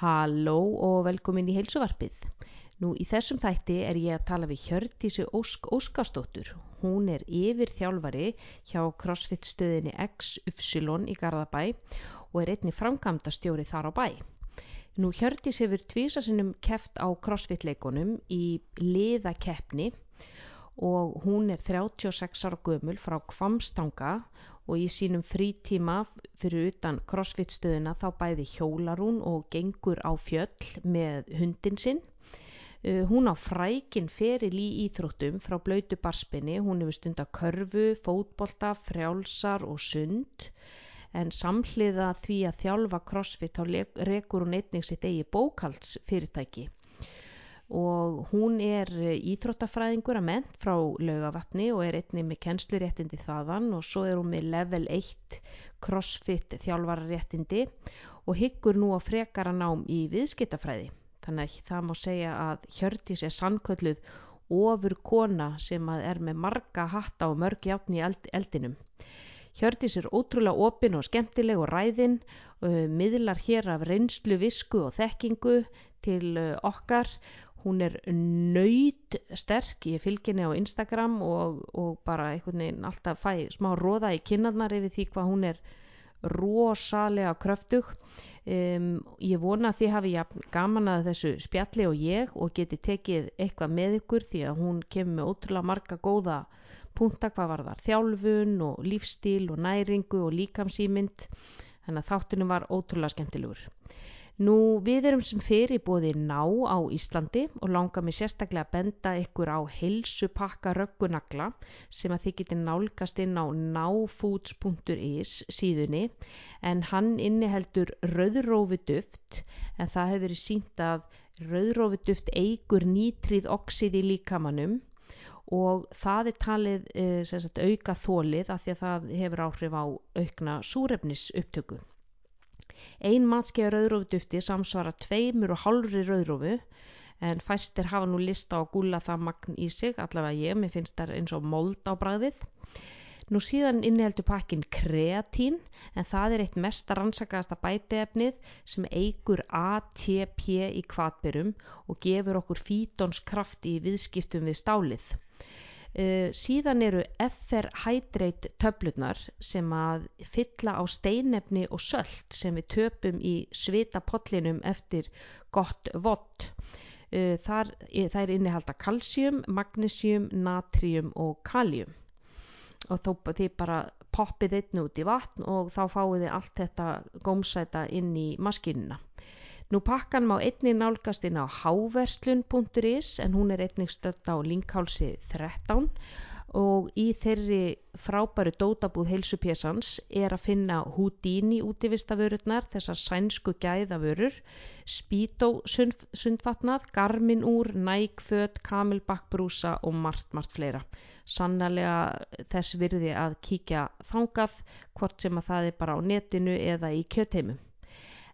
Halló og velkomin í heilsuvarpið. Nú í þessum þætti er ég að tala við Hjördísi Ósk Óskastóttur. Hún er yfir þjálfari hjá CrossFit stöðinni XY í Garðabæ og er einni framkvæmdastjóri þar á bæ. Nú Hjördís hefur tvísasinnum keft á CrossFit leikonum í liðakeppni og hún er 36 ára gömul frá Kvamstanga og í sínum frítíma fyrir utan crossfit stöðuna þá bæði hjólar hún og gengur á fjöll með hundin sinn. Uh, hún á frækin feril í íþróttum frá blöytu barspinni, hún hefur stund að körfu, fótbolta, frjálsar og sund. En samhliða því að þjálfa crossfit þá rekur hún einnig sitt eigi bókaldsfyrirtæki og hún er íþróttafræðingur að menn frá laugavatni og er einnig með kennsluréttindi þaðan og svo er hún með level 1 crossfit þjálfararéttindi og hyggur nú á frekara nám í viðskiptafræði. Þannig að það má segja að Hjördís er sannkölluð ofur kona sem er með marga hatta og mörg játni í eldinum. Hjördís er ótrúlega opin og skemmtileg og ræðin, uh, miðlar hér af reynslu, visku og þekkingu til uh, okkar hún er nöyt sterk, ég fylgir henni á Instagram og, og bara einhvern veginn alltaf fæ smá róða í kinnarnar yfir því hvað hún er rosalega kröftug. Um, ég vona að þið hafi gaman að þessu spjalli og ég og geti tekið eitthvað með ykkur því að hún kemur með ótrúlega marga góða punta hvað var þar þjálfun og lífstíl og næringu og líkamsýmynd þannig að þáttunum var ótrúlega skemmtilegur Nú við erum sem fyrir bóði ná á Íslandi og langar mig sérstaklega að benda ykkur á heilsupakka röggunagla sem að þið getur nálgast inn á náfoods.is síðunni en hann inniheldur rauðrófi duft en það hefur verið sínt að rauðrófi duft eigur nýtrið oxið í líkamannum og það er talið e, sagt, auka þólið af því að það hefur áhrif á aukna súrefnisupptöku. Ein matskeiða rauðrófdufti samsvara tveimur og hálfri rauðrófu en fæstir hafa nú lista á að gúla það magn í sig, allavega ég, mér finnst það eins og mold á bræðið. Nú síðan inniheldur pakkin kreatín en það er eitt mest að rannsakaðasta bæteefnið sem eigur ATP í kvatberum og gefur okkur fítonskraft í viðskiptum við stálið. Uh, síðan eru FR Hydrate töflunar sem að fylla á steinefni og söllt sem við töpum í svitapollinum eftir gott vott. Uh, þar, það er innihalda kalsjum, magnísjum, natrium og kaljum og þá þið bara poppið einn út í vatn og þá fáið þið allt þetta gómsæta inn í maskinuna. Nú pakkan má einnig nálgast inn á háverslun.is en hún er einnig stöld á linkhálsi 13 og í þeirri frábæru dótabúð heilsupésans er að finna Houdini útivistaförurnar, þessar sænsku gæðavörur, Spító sundvatnað, Garmin úr, Nægföt, Kamilbakkbrúsa og margt, margt fleira. Sannlega þess virði að kíkja þangað hvort sem að það er bara á netinu eða í kjöteimum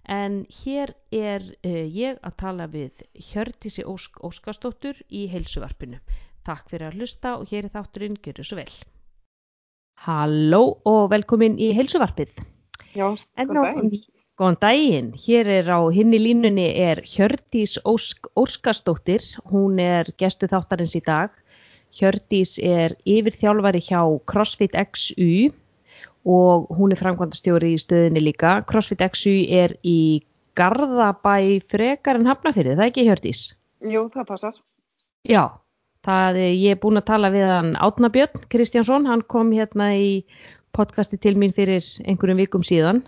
en hér er uh, ég að tala við Hjördísi Ósk Óskastóttur í heilsuvarpinu. Takk fyrir að hlusta og hér er þátturinn, þið svo vel. Halló og velkomin í heilsuvarpið. Já, góðan daginn. Góðan daginn, hér er á hinni línunni er Hjördís Ósk Óskastóttir, hún er gestu þáttarins í dag. Hjördís er yfirþjálfari hjá CrossFit XU og hún er framkvæmdastjóri í stöðinni líka. CrossFit XU er í Garðabæ frekar en Hafnafyrði, það er ekki Hjördís? Jú, það passar. Já, það, ég er búin að tala við hann Átnabjörn Kristjánsson, hann kom hérna í podcasti til mín fyrir einhverjum vikum síðan,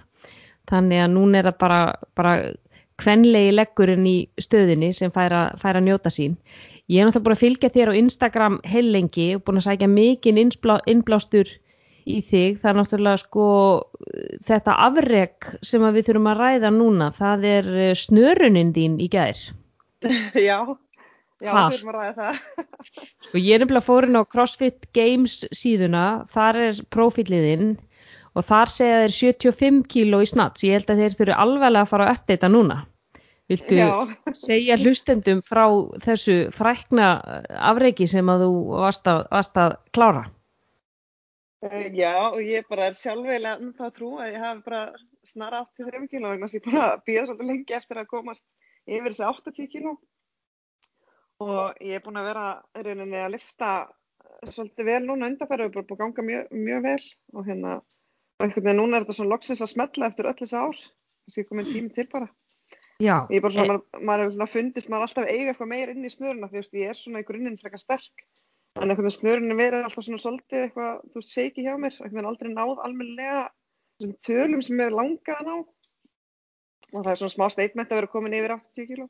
þannig að núna er það bara, bara kvenlegi leggurinn í stöðinni sem fær að, fær að njóta sín. Ég er náttúrulega búin að fylgja þér á Instagram heil lengi og búin að sækja mikinn innblástur í þig það er náttúrulega sko þetta afreg sem við þurfum að ræða núna það er eh, snöruninn þín í gær. Já, já þurfum að ræða það. Sko ég er nefnilega fórin á CrossFit Games síðuna þar er profíliðinn og þar segja þeir 75 kíló í snats ég held að þeir þurfu alveg að fara að uppdeita núna. Viltu já. segja hlustendum frá þessu frækna afregi sem að þú varst að, varst að klára? Uh, já, og ég bara er sjálfveilega um það að trú að ég hafi bara snara 83 kíló vegna þess að ég bara býða svolítið lengi eftir að komast yfir þessi 80 kíló. Og ég er búin að vera rauninni að lifta svolítið vel núna undanfæri og bara búin að ganga mjög, mjög vel. Og hérna einhvern veginn núna er þetta svona loksins að smetla eftir öll þessi ár. Þess að ég komið tími til bara. Já. Ég er bara svona, e maður hefur svona fundist maður alltaf eiga eitthvað meir inn í snuruna því að ég er svona í grunninn frekar sterk en einhvern veginn snurunni verið alltaf svona svolítið eitthvað, þú veist, seiki hjá mér. Einhvern veginn aldrei náð almenlega þessum tölum sem er langað að ná. Og það er svona smá statement að vera komin yfir 80 kíló.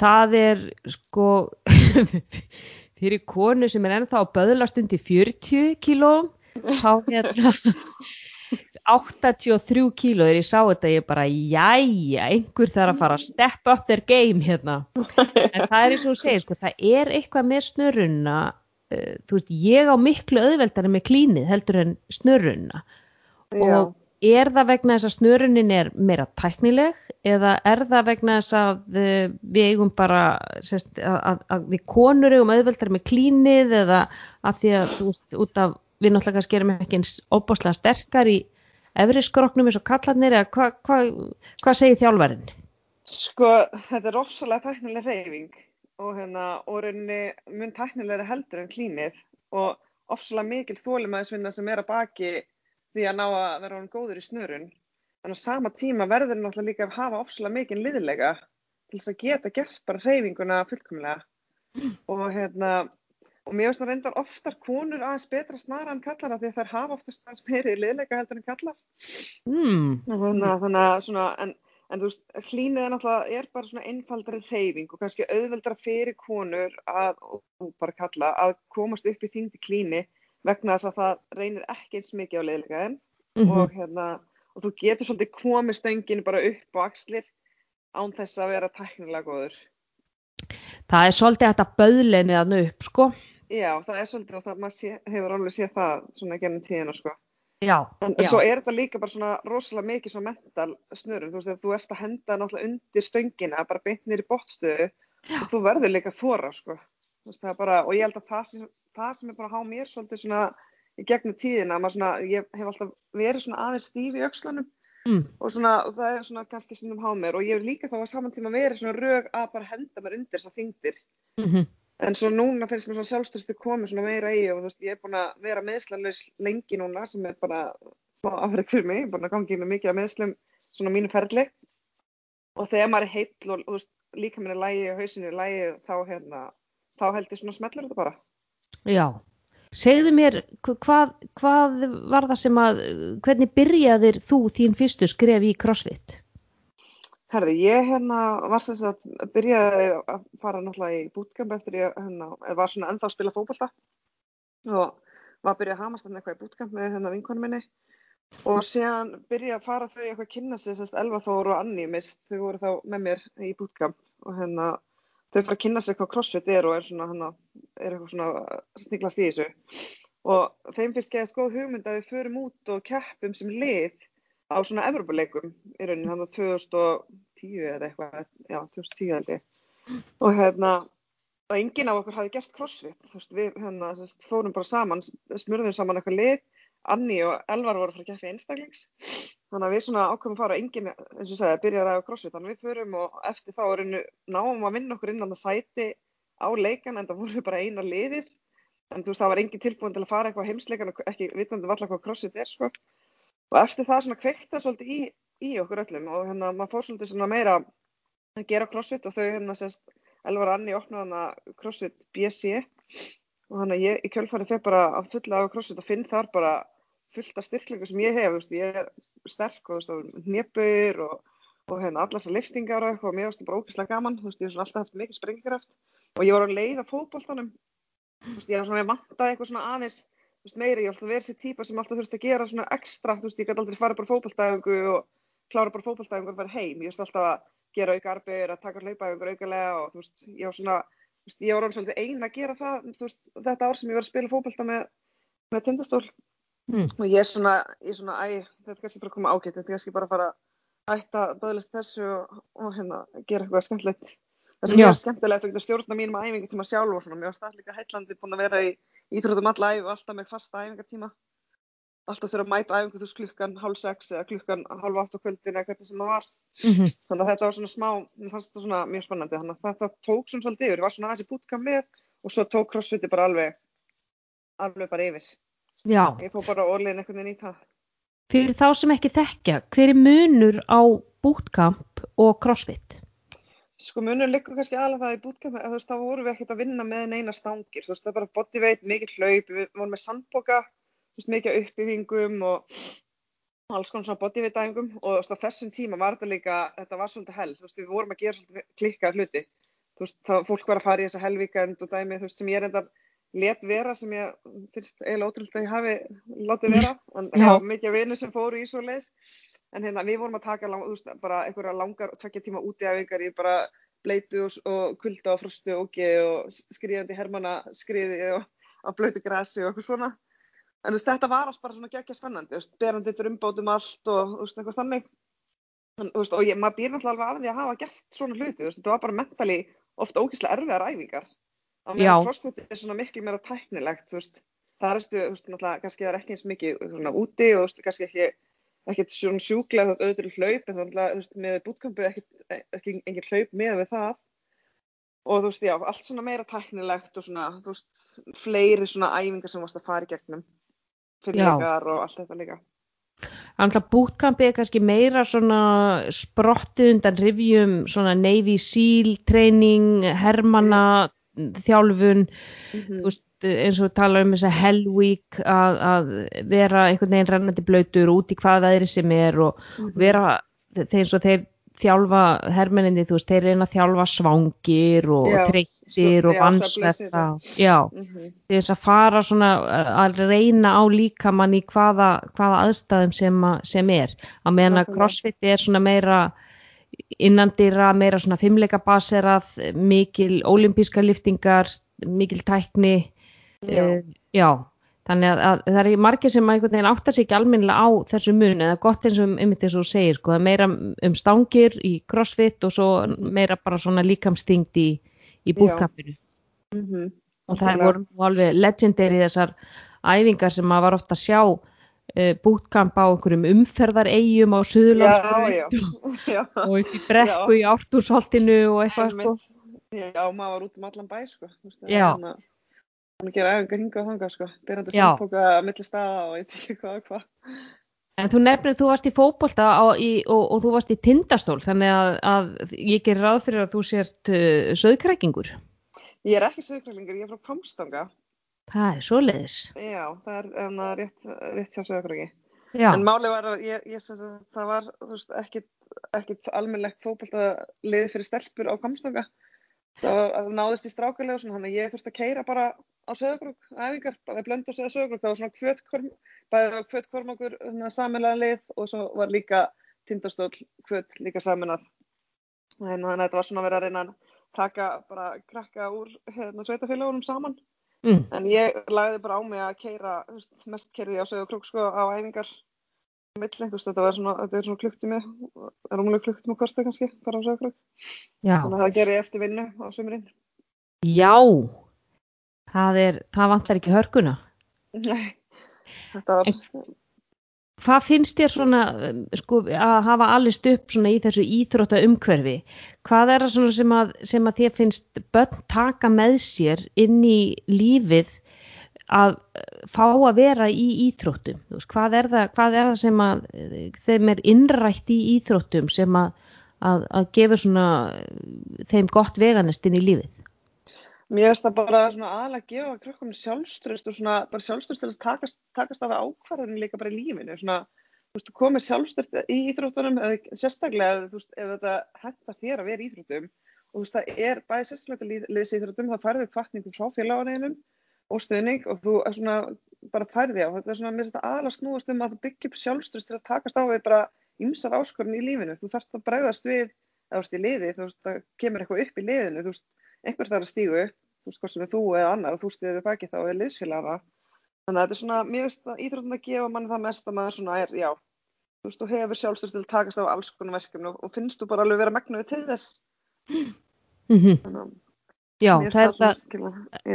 Það er sko fyrir konu sem er ennþá að böðlast undir 40 kíló þá hérna 83 kíló þegar ég sá þetta ég bara jæja, einhver þarf að fara að step up their game hérna. En það er eins og þú segir sko, það er eitthvað með snurruna uh, þú veist, ég á miklu öðveldari með klínið heldur en snurruna og er það vegna þess að snurrunin er meira tæknileg eða er það vegna þess að uh, við eigum bara sérst, að, að, að við konur eigum öðveldari með klínið eða af því að þú veist, út af við náttúrulega kannski erum ekki eins óbáslega sterkar í efri skroknum eins og kallarnir eða hvað hva, hva segir þjálfarinn? Sko þetta er ofsalega tæknileg reyfing og hérna og rauninni mun tæknilega heldur en klínið og ofsalega mikil þólimaðisvinna sem er að baki því að ná að vera hann góður í snurun en á sama tíma verður náttúrulega líka að hafa ofsalega mikil liðlega til þess að geta gert bara reyfinguna fullkomlega mm. og hérna og mér finnst reyndar oftar konur aðeins betra snara en kallar af því að þær hafa oftast aðeins meiri liðleika heldur en kallar mm. þannig, þannig að svona en, en þú veist, hlýnið er náttúrulega er bara svona einfaldari reyfing og kannski auðveldra fyrir konur að, og bara kalla, að komast upp í þýndi klíni vegna þess að það reynir ekki eins mikið á liðleika en mm -hmm. og hérna, og þú getur svolítið komið stöngin bara upp á axlir án þess að vera tæknilega góður Það er svolítið þetta böðlenið að nú upp, sko. Já, það er svolítið og það, sé, hefur alveg séð það svona gennum tíðina sko. Já, en já. svo er þetta líka bara svona rosalega mikið svona mental snurun, þú veist, þú ert að henda náttúrulega undir stöngina, bara beint nýri bótstöðu og þú verður líka þóra sko, þú veist, það er bara, og ég held að það sem, það sem er bara að há mér svolítið svona í gegnum tíðina, svona, ég hef alltaf verið svona aðeins stífi í aukslunum mm. og svona, og það er svona kannski svona há mér og ég hef líka þá að saman tíma verið svona rög að bara henda mér undir þessa þingdir mm -hmm. En svo núna finnst mér svona sjálfstöðstu komið svona meira í og þú veist ég er búin að vera meðslanlaus lengi núna sem er bara afræk fyrir mig, ég er búin að gangi með mikið að meðslum svona mínu ferli og þegar maður er heill og þú veist líka mér er lægi og hausinu er lægi þá hérna, þá held ég svona smetlur þetta bara. Já, segðu mér hvað, hvað var það sem að, hvernig byrjaðir þú þín fyrstu skref í CrossFit? Herði, ég hérna var sem sagt að byrjaði að fara náttúrulega í bootcamp eftir ég hérna, var svona ennþá að spila fókbalta og var að byrja að hamast eitthvað í bootcamp með hérna vinkonu minni. Og síðan byrjaði að fara þau eitthvað að kynna sig sem sagt Elva Þór og Anni mist, þau voru þá með mér í bootcamp. Og hérna þau fara að kynna sig hvað crossfit er og er svona hérna, er eitthvað svona sniglast í þessu. Og þeim finnst að skoða hugmynd að við förum út og keppum sem lið á svona Evropaleikum í rauninni hann á 2010 eða eitthvað, já 2010 held ég. Og hérna og enginn af okkur hafi gert crossfit þú veist við hérna sest, fórum bara saman smurðum saman eitthvað lið. Anni og Elvar voru að fara að keppi einstaklings þannig að við svona ákveðum að fara enginn eins og segja byrjar að crossfit. Þannig að við förum og eftir þá einu náum að vinna okkur innan það sæti á leikan en það voru bara eina liðir en þú veist það var enginn tilbúin til að fara eitthvað heimsleikan og ekki vitandi valla hvað crossfit er sko. Og eftir það svona kveikta svolítið í, í okkur öllum. Og hérna maður fór svolítið svona meira að gera crossfit og þau hérna sérst Elvar Anni opnaði hana crossfit BC og að ég í kjölfari að fullt af styrklingu sem ég hef, veist, ég er sterk og nefnböður og, og hérna allar þessar liftingar og eitthvað og mér finnst það bara ógeðslega gaman, veist, ég hef alltaf haft mikið sprengikraft og ég var að leiða fókbóltanum, ég er svona vantað eitthvað svona aðeins meiri, ég ætla að vera þessi típa sem alltaf þurft að gera svona ekstra, ég gæti aldrei fara bara fókbaltæfingu og klára bara fókbaltæfingu og fara heim, ég veist alltaf að gera auka arbegur, að taka hlaupæfingur aukalega og þú veist, ég var svona, veist, ég var alveg svolítið eina að gera það, þú veist, þetta ár sem ég var að spila fókbalta með, með tindastól mm. og ég er svona, ég er svona, æ, þetta er kannski bara að koma ágætt, þetta er kannski bara að fara að ætta að bæðlist þessu og, og hérna, gera eitthvað skemmtilegt. Það sem ég er skemmtilegt að stjórna mínum æfingu til maður sjálf og svona, mér var stað líka heitlandi búin að vera í íþróttum alla æfi og alltaf með fasta æfingartíma alltaf þurfa að mæta æfingu þú veist klukkan hálf sex eða klukkan hálf átt á kvöldin eða hvernig sem það var Mm -hmm. þannig að þetta var svona smá, mér fannst þetta svona mjög spennandi þannig að þetta tók svona svolítið yfir, ég var svona aðeins í með og svo tók crossfiti bara alveg alveg bara yfir Já, ég fór bara orðin einhvern veginn í það. Fyrir þá sem ekki þekkja, hver er munur á bootcamp og crossfit? sko munur liggur kannski alveg það í bootcamp þú veist þá vorum við ekkert að vinna með neina stangir. Þú veist það er bara bodyweight, mikið hlaup við vorum með sandboka, þú veist mikið uppbyggingum og alls konar svona bodyweight æfingum. Og veist þessum tíma var þetta líka, þetta var svolítið hell. Þú veist við vorum að gera svolítið klikkað hluti. Þú veist þá fólk var að fara í þessa helvíkend og dæmi þú veist sem ég reyndar let vera sem ég finnst eiginlega ótrúlega að ég hafi látið vera. En það var mikið vinnu sem fóru í svo leis en hérna við vorum að taka lang, veist, bara einhverja langar tvekja tíma útiæfingar í bara bleitu og, og kulda og frostu og ógi og skriðandi hermana skriði og á blötu grasi og eitthvað svona. En veist, þetta var alls bara svona geggja spennandi veist, berandi drumbátum allt og eitthvað þannig. En, og ég, maður býr náttúrulega alveg af því að hafa gert svona hluti, þetta var bara mentali ofta ógeðslega erfiðar æfingar á meðan crossfit er svona miklu meira tæknilegt þú veist, það veist, náttúrulega kannski það er ekki eins mikið svona úti og veist, kannski ekki ekkert svona sjúklega auðvitað hlaup en þú veist, með bútkampu ekki, engin hlaup með við það. Og þú veist, já, allt svona meira tæknilegt og svona, þú veist, fleiri svona æfingar sem varst að fara í gegnum. Fyrir leikar og allt þetta líka. Þannig að bootcampi er kannski meira svona sprottið undan rifjum svona Navy SEAL training, hermana þjálfun, þú veist, eins og tala um þessa Hell Week að, að vera einhvern veginn rennandi blöytur út í hvað veðri sem er og vera þeir eins og þeir þjálfa hermenninni, þú veist, þeir reyna að þjálfa svangir og svo- og svefnleysi, já, Mhm. til þess að fara svona að reyna á líkamann í hvaða, hvaða aðstæðum sem, að, sem er. Á meðan að crossfit er svona meira innandýra, meira svona fimmleika baserað, mikil ólimpíska liftingar, mikil tækni Já. uh, já, þannig að, að það er margir sem að einhvern veginn áttar sig ekki almennilega á þessu mun, eða gott eins og um eins og þú segir, sko, meira um stangir í crossfit og svo meira bara svona líkamstingd í, í Já. bútkampinu Mhm. og það voru alveg legendary þessar æfingar sem maður var ofta að sjá bútkamp á einhverjum umferðaregjum á Já, Suðurlandsbraut já, já. og upp í brekku í ártúrsholtinu og eitthvað sko. Já, maður var út um allan bæ, sko. Já. Þannig að hann gera æfingar hinga og þanga, sko. Byrjandi Já. sandpoka að milli staða og ég veit ekki hvað og hvað. En þú nefnir, þú varst í í, og, og þú varst í tindastól, þannig að, að ég gerir ráð fyrir að þú sért uh, söðkrækingur. Ég er ekki sögurkrælingur, ég er frá Kvamstanga. Það er svoleiðis. Já, það er um, rétt, rétt hjá sögurkræki. Já, En málið var að ég, ég sem sagt, það var, veist, ekkit, ekkit almennlegt fótboltalið fyrir stelpur á Kvamstanga. Það var- náðist í strákulega og svona, þannig að ég þurfti að keira bara á sögurkrúk, æfingar, bara blöndu að segja sögurkrúk. Það var svona kvötkorm, bæðið var kvötkormakur, saminlega lið og svo var líka tindastól kvöt líka saminað. Þannig að þetta var svona verið að reyna að taka bara krakka úr hérna, sveitafélagunum saman. Mm, En ég lagði bara á mig að keira, mest keirði ég á sögu krúk sko á æfingar milli, þú veist, þetta var svona, þetta er svona klukktími, rúmulega klukktími hvort kannski, bara á sögu krúk. já, Þannig að það gerði ég eftir vinnu á sömurinn. já, það, er, það vantar ekki hörkuna. Nei, þetta var, Hvað finnst þér svona, sko, að hafa allist upp í þessu íþrótta umhverfi? Hvað er það sem að, sem að þér finnst börn taka með sér inn í lífið að fá að vera í íþróttum? Hvað, er það, hvað er það sem að þeim er innrætt í íþróttum sem að, að, að gefur svona þeim gott veganest inn í lífið? Mér finnst það bara aðalega að gefa krökkunum sjálfströst og svona bara sjálfströst til að takast, takast af ákvarðanir líka bara í lífinu, svona, þú veist, þú komir sjálfströst í íþróttunum, eða sérstaklega, ef þetta hættar þér að vera í íþróttum og þú veist, það er bæði sérstaklega liðs íþróttum, það færðu kvartningu frá félagunum og stuðning og þú er svona bara færði á, þetta er svona, mér finnst þetta aðalega snúast um að þú byggja upp sjálfströst til að takast á við bara ymsar áskorun í lífinu, þú þarft að bregðast við, ef þú ert í liði, þú veist, það kemur eitthvað upp í liðinu, þú veist, einhver þarf að stígu upp, þú veist, hvort sem er þú eða annar og þú stiður við baki þá er liðsfélaga þannig að þetta er svona, mér finnst að íþróttum að gefa manni það mest að maður svona er, já þú veist, þú hefur sjálfstöð til að takast á alls konar verkefni og, og finnst þú bara alveg vera megnuði til þess Mm -hmm. þannig að Já, það er það,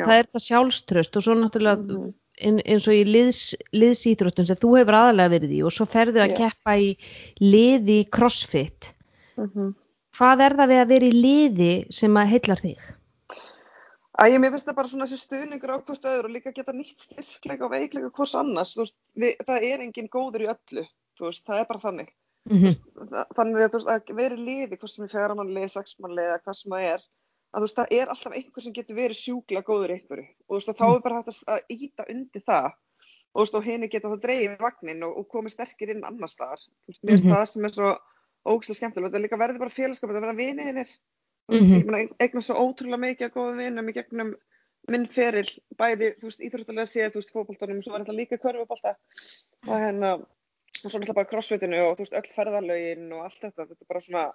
það er það sjálfströst og svo náttúrulega Mhm. ein, eins og í liðs, liðsýþróttum sem þú hefur aðalega verið í og svo ferðu að Já. keppa í liði crossfit. Mhm. Hvað er það við að vera í liði sem að heillar þig? Æ, mér finnst það bara svona þessi stuðningur á hvort öðru og líka geta nýtt styrkleika og veikleika hvers annars, veist, við, það er engin góður í öllu, veist, það er bara þannig. Mm -hmm. Þa- Þannig að, veist, að vera í liði, hvort sem er fjármannlið, sexmannlið eða hvað sem það er, að það er alltaf einhver sem getur verið sjúkla góður í einhverju og þá er bara hægt að, að íta undir það og henni geta þá dreifið vagnin og, og komið sterkir inn annar staðar. Þú veist, mér finnst Mhm. það sem er svo ógæslega skemmtilegt, það líka verður bara félagskap, það verða viniðinir. Ég meina, eignar svo ótrúlega mikið af góðum vinum í gegnum minn feril, bæði, þú veist, íþróttalega séð, þú veist, fótboltanum, svo var þetta líka körfubolta og hérna, og svo náttúrulega bara crossfitinu og þú veist, öll ferðarlögin og allt þetta, þetta er bara svona,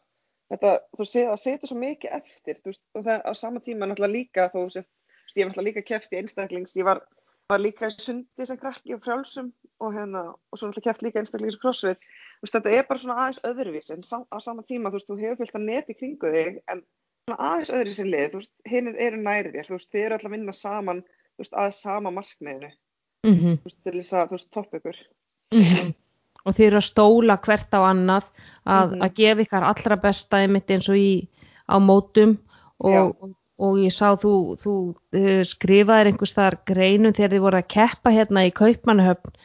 þetta, þú veist, það setur svo mikið eftir, þú veist, og það á sama tíma náttúrulega líka, þú veist, ég hef náttúrulega líka keft í einstaklings, ég var, var líka í sundi sem krakki og frjálsum og hérna, og svo náttúrulega keft líka einstaklings og crossfit, veist, þetta er bara svona aðeins öðruvís, en sá, á sama tíma, þú veist, þú hefur fylgt að neti kringu þig, en svona aðeins öðru sér lið, þú veist, hinn eru nærið þér, þú veist, þið eru alltaf að vinna saman, þú veist, að sama markmiðinu, Mm -hmm. þú veist, til þess að, þú veist, topp ykkur. Og þið eru að stóla hvert á annað að, Mhm. að gefa ykkar allra besta einmitt eins og í á mótum og, og, og ég sá þú, þú uh, skrifaðir einhvers þar greinum þegar þið voru að keppa hérna í Kaupmannahöfn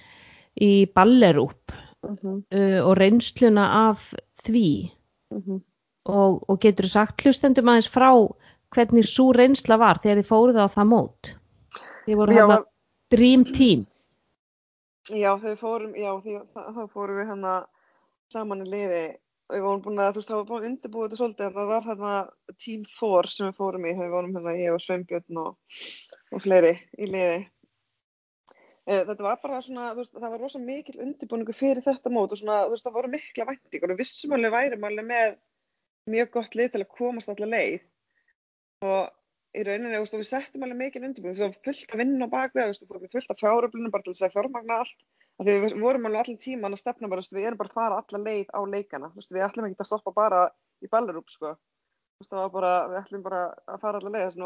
í Ballerúp Mm -hmm. uh, og reynsluna af því Mm -hmm. og, og getur sagt hlustendum aðeins frá hvernig svo reynsla var þegar þið fóruð á það mót. Þið voru hérna var- Dream Team. Já, við fórum, já, því, þá, þá fórum við hérna saman í liði og við vorum búin að, þú veist, það var búin að undirbúið þetta svolítið, en það var hérna Team Thor sem við fórum í, við vorum hérna ég og Sveinbjörn og, og fleiri í liði. Eh, Þetta var bara svona, þú veist, það var rosa mikil undirbúningu fyrir þetta mót og svona, þú veist, það voru mikla væntingar og vissum alveg værum alveg með mjög gott lið til að komast allar leið. Og í rauninni, þú veist, við settum alveg mikil undirbúning, það var fullt að vinna á bakvið, þú veist, fórum með fullt af fjáröflunum bara til þess að fjármagna allt, af því við vorum alveg allan tíman að stefna bara, þú veist, við erum bara að fara alla leið á leikana, þú veist, við ætlum ekki að stoppa bara í ballarúb, sko, þú veist, það var bara, við ætlum bara að fara alla leið, þess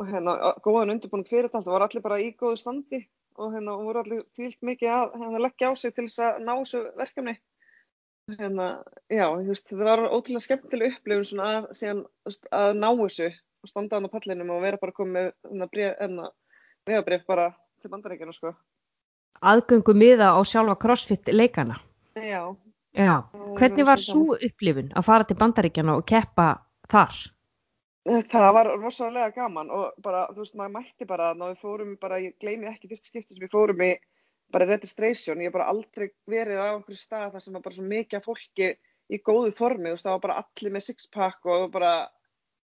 og, hérna, góðan undirbúning fyrir þetta, það var allir bara í góðu standi og hérna, voru allir tvílt mikið að hérna, leggja á sig til þess að ná þessu verkefni hérna, já, það var ótrúlega skemmtileg upplifun svona að, síðan, að ná þessu og standa hann á pallinum og vera bara komið með hérna, hérna, vegabrif bara til bandaríkjana, sko. Aðgöngu miða á sjálfa CrossFit leikana. Já. Já. Hvernig var svo upplifun að fara til bandaríkjana og keppa þar? Það var rosalega gaman og bara, þú veist, maður mætti bara að við fórum bara, ég gleymi ekki fyrst skipti sem við fórum í bara registration, ég hef bara aldrei verið á einhverju stað þar sem var bara svo mikið fólki í góðu formi, þú veist, það var bara allir með sixpack og bara,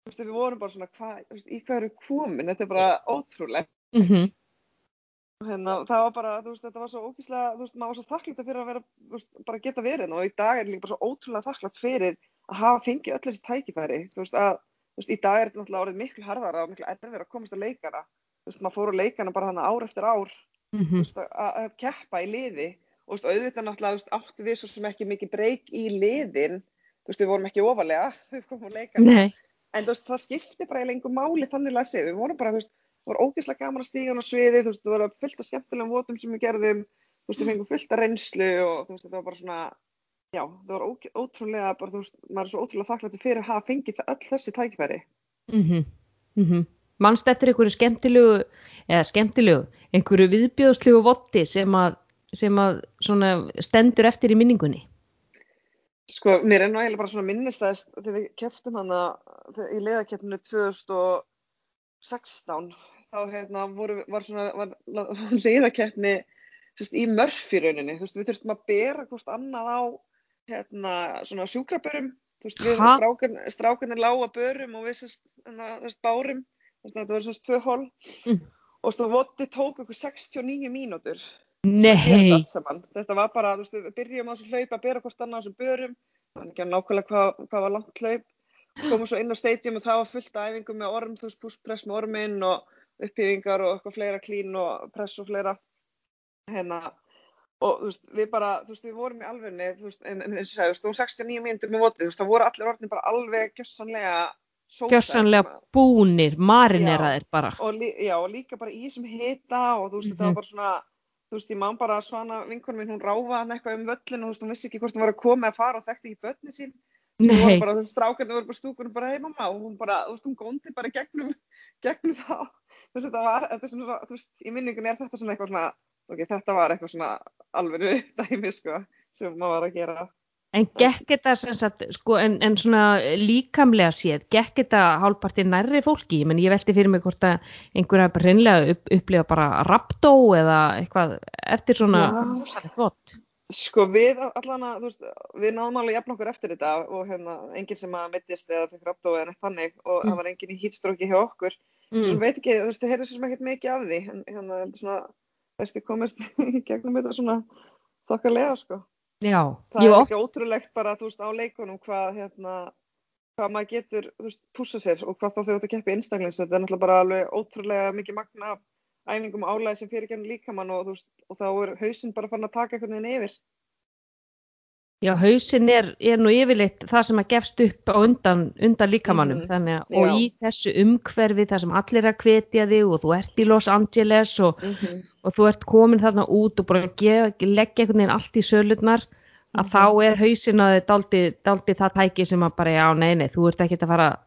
þú veist, við vorum bara svona, hvað, þú veist, í hvað eru komin, þetta er bara ótrúlegt. Mm -hmm. Hérna, það var bara, þú veist, þetta var svo ógíslega, þú veist, maður var svo þakklátt fyrir að vera, þú veist, bara geta verið hérna og í dag er líka bara svo ótrúlega þakklátt fyrir að hafa fengið öll þessi tækifæri, þú veist, að, veist, í dag er þetta náttúrulega orðið miklu harðara og miklu erfir að komast að leikana, þú veist, maður fór á leikana bara þannig ár eftir ár, Mm þú veist, að, keppa í liði. Og, veist, auðvitað náttúrulega, áttu við svo sem ekki mikið breyk í liðin, þú veist, við vorum ekki ofalega, þau komum á leikana, Nei. en veist, það skipti bara í lengur máli þannig að segja, við vorum bara, þú veist, það var ógeðslega gaman að stíga á sviði, þú veist, það var fullt af skemmtilegum votum sem við gerðum, þú veist, við fengum fullt af reynslu og þú veist, þetta var bara svona, já, það var ótrúlega, bara, veist, maður er svo ótrúlega þakklætti fyrir að hafa fengið öll þessi tækifæri. Mm -hmm. Manst eftir einhverju skemmtilegu, eða skemmtilegu, einhverju viðbjóðslegu votti sem að, sem að svona stendur eftir í minningunni? Sko, mér er nú eiginlega bara svona minnistæðist þegar við keftum hana í leiðakeppninu 2016, þá hérna voru, var svona, var, sérst, í mörfi rauninni, þú veist, við þurftum að bera hvort annað á hérna svona sjúkrabörum, þú veist, við Ha? strákan, strákanir lága börum og við sérst, hérna, sérst bárum, þú veist, þetta voru svona tvö hól Mm. og veist, voti tók okkur 69 mínútur. Nei. Þetta var bara, þú veist, við byrjum á þessu hlaup að bera hvort annað á þessum börum, þannig ekki að nákvæmlega hvað, hvað var langt hlaup, komum svo inn á stadium og það var fullt af æfingum með orm, þú veist, pusspress með orminn og upphýfingar og eitthvað fleira klín og press og fleira, hérna, og þú veist, við bara, þú veist, við vorum í alvegni, þú veist, eins og sagði, þú veist, þú 69 mínútur með votið, þú veist, það voru allir orðin bara alveg gjössanlega Gjössanlega búnir, marineraðir bara. Og, já, og líka bara í þessum hita og þú veist, mm -hmm. þetta var mhm. bara svona, þú veist, ég má bara svona, vinkonum minn, hún ráfaði eitthvað um völlin og þú veist, hún vissi ekki hvort hún var að koma að fara og þekkti ekki börnin sín. Nei. Þú veist, bara, þú veist, strákarnir voru bara stúkunum bara, hei mamma, og hún bara, þú veist, hún góndi bara gegnum, gegnum þá. Þú veist, þetta var, þetta er svona, þú veist, í minningun er þetta svona eitthvað svona, ok, þetta var eitthvað svona alveg dæmi, sko, sem maður var að gera. En gekk þetta sem sagt, sko, en, en svona líkamlega séð, gekk þetta hálfpartið nærri fólki? Ég menn, ég veldi fyrir mig hvort að einhverja bara reynlega upp, upplifa bara raptó eða eitthvað eftir svona húsalegt vott. Sko við allan að, þú veist, við náðum alveg jafn okkur eftir þetta og hérna, enginn sem að mittist eða fikk raptó eða neitt þannig og mm. það var enginn í hýtstróki hjá okkur. Mm. Svo veit ekki, þú veist, það heyrði svo sem ekkert mikið af því, en hérna, svona, ég komist í gegnum þetta svona þokkarlega, sko. Já, það er ekki ótrúlegt bara þú veist á leikunum hvað hérna hvað maður getur, þú veist, púsa sér og hvað þá þau ætti að keppi einstaklings þetta er náttúrulega bara alveg ótrúlega mikið magna æfingum álæði sem fyrir genið líkamann og þú veist, og þá er hausin bara fann að taka einhvern veginn yfir Já, hausin er, er nú yfirleitt það sem að gefst upp á undan, undan líkamannum, mm þannig að, og Já. í þessu umhverfi það sem allir að hvetja þig og þú ert í Los Angeles og, mm -hmm. og þú ert komin þarna út og bara leggja einhvern veginn allt í sölurnar, að mm -hmm. þá er hausin að daldi það tæki sem að bara, já, nei, nei, þú ert ekki að fara að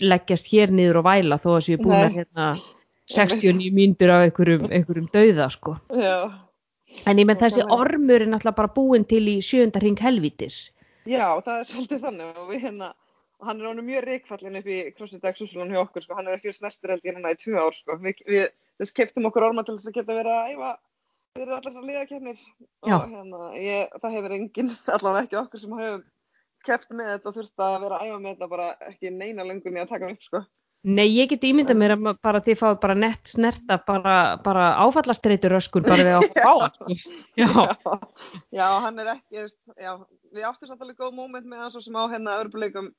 leggjast hér niður og væla þó að séu búin að hérna 69 myndur af einhverjum, einhverjum dauða, sko. Já. En ég menn þessi ormur er náttúrulega bara búin til í sjönda hring helvítis. Já, það er svolítið þannig og við hérna, hann er ánum mjög reikfallin upp í CrossFit X Úsulun hjá okkur sko, hann er ekki snestur held ég hérna í tvö ár sko. Við, við þess keftum okkur orma til þess að geta verið að æfa fyrir allar þessar liðakefnir og hérna, ég, það hefur enginn, allavega ekki okkur sem hefur keft með þetta og þurft að vera að æfa með þetta bara ekki neina lengur með að taka upp sko. Nei, ég get ímyndað mér að bara þið fáið bara nett snerta bara, bara áfallastreitur öskun bara við átt á hann. Já. já, já, hann er ekki, já, við áttum samt alveg góð móment með hann svo sem á hérna örbuleikum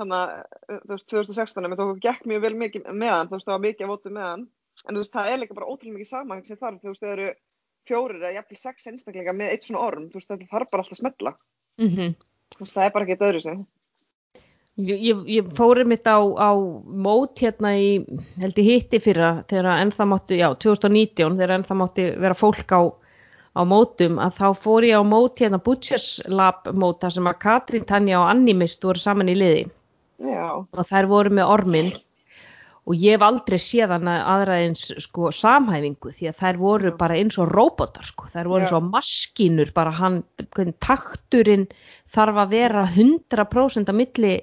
hann að, þú veist, 2016 en það gekk mjög vel mikið með hann, þú veist, það var mikið að votu með hann, en þú veist, það er líka bara ótrúlega mikið samanheng sem þarf, þú veist, það eru fjórir eða jafnvel sex einstakleika með eitt svona orm, þú veist, það þarf bara alltaf að smetla. Mm -hmm. Þú veist, það er bara ekki eitthvað öðru sem. Ég, ég, fóri mitt á, á mót hérna í, held ég hitti fyrra þegar ennþá mátti, já 2019 þegar ennþá mátti vera fólk á, á mótum að þá fór ég á mót hérna Butchers Lab mót þar sem að Katrín, Tanja og Annimist voru saman í liði já. og þær voru með ormin og ég hef aldrei séð hana aðra eins sko samhæfingu því að þær voru já. bara eins og robotar sko, þær voru eins og maskínur bara hann, takturinn þarf að vera 100% að milli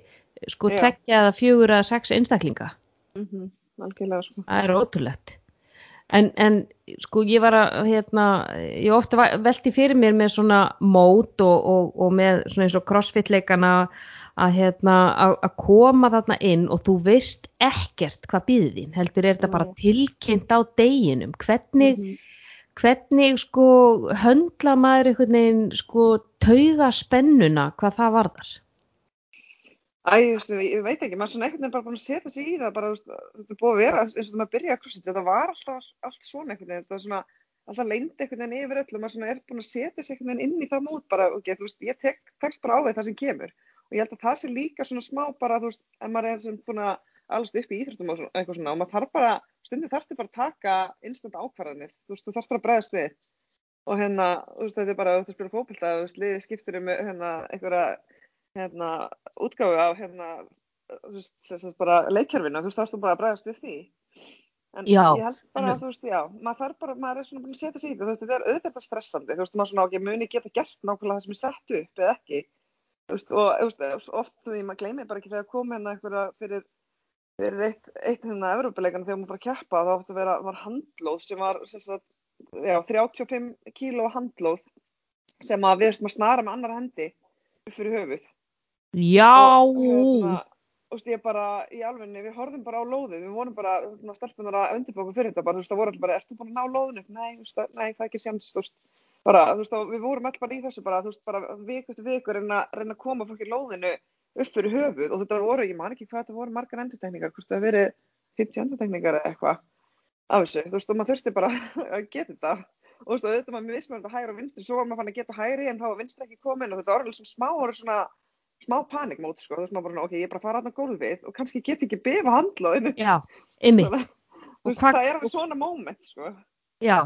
sko tekja eða fjögur eða sex einstaklinga. Mm -hmm. sko. Það er ótrúlegt. En, en sko ég var að hérna, ég ofta veldi fyrir mér með svona mót og, og, og með svona eins og crossfit leikana að hérna að koma þarna inn og þú veist ekkert hvað býðið þín, heldur er þetta bara tilkynnt á deginum, hvernig mm -hmm. hvernig sko höndla maður einhvern veginn sko tauga spennuna hvað það varðar Æ, veist, ég veit ekki, maður svona einhvern veginn bara búin að setja sig í það, bara veist, þetta er búið að vera eins og þetta maður byrja að krossit, þetta var alltaf allt svona einhvern veginn, þetta var svona alltaf leindi einhvern veginn yfir öll og maður svona er búin að setja sig einhvern veginn inn í það mót bara, ok, þú veist, ég tek, tekst bara á því það sem kemur. Og ég held að það sé líka svona smá bara, þú veist, en maður er svona búin að allast upp í íþróttum og eitthvað svona og maður þarf bara, stundin þarf þið bara að taka instant ákvarðanir, þú veist, þú þarf bara að bregðast við. Og hérna, þú veist, þetta er bara, þú spilur fókbalta, þú veist, liðið skiptir um hérna, einhverja hérna, útgáfi af hérna, þú veist, bara leikjörfinu, þú veist, þá ertu bara að bregðast við því. En já, ég held bara að, þú veist, já, maður þarf bara, maður er svona búin að setja sig í þetta, veist, þetta er auðvitað stressandi, þú veist, maður svona ekki muni geta gert nákvæmlega það sem er sett upp eða ekki, þú veist, og þú veist, oft, veist, maður gleymi bara ekki þegar komið hérna eitthvað fyrir, fyrir eitt, eitt hérna Evrópuleikana þegar maður bara keppa, þá átti að vera, var handlóð sem var, sem sagt, já, 35 kíló handlóð sem að við erum að snara með annar hendi upp fyrir höfuð Já! Og hérna, veist, ég bara, í alvegni, við horfum bara á lóðu, við vorum bara, stelpunar að undirbóka fyrir þetta, bara, þú veist, það voru alltaf bara, ertu búin að ná lóðinu? Nei, þú veist, nei, það er ekki semst, þú veist, bara, þú veist, við vorum alltaf bara í þessu bara, þú veist, bara viku eftir viku reyna, reyna að koma fólki lóðinu upp fyrir höfuð. Og þetta voru, ég man ekki hvað þetta voru margar endurtegningar, hvort það verið 50 endurtegningar eða eitthvað af þessu, þú veist, og maður þurfti bara að geta þetta. Og þú veist, auðvitað maður vissi maður þetta hægri og vinstri, svo var maður fann að geta hægri en þá var vinstri ekki komin og þetta var alveg svona smá, svona smá panikmót sko, þú veist maður bara, ok, ég er bara að fara aðna gólfið og kannski get ekki befa handlaðinu. Já, ymmið. Þú veist, það er alveg svona moment sko. Já,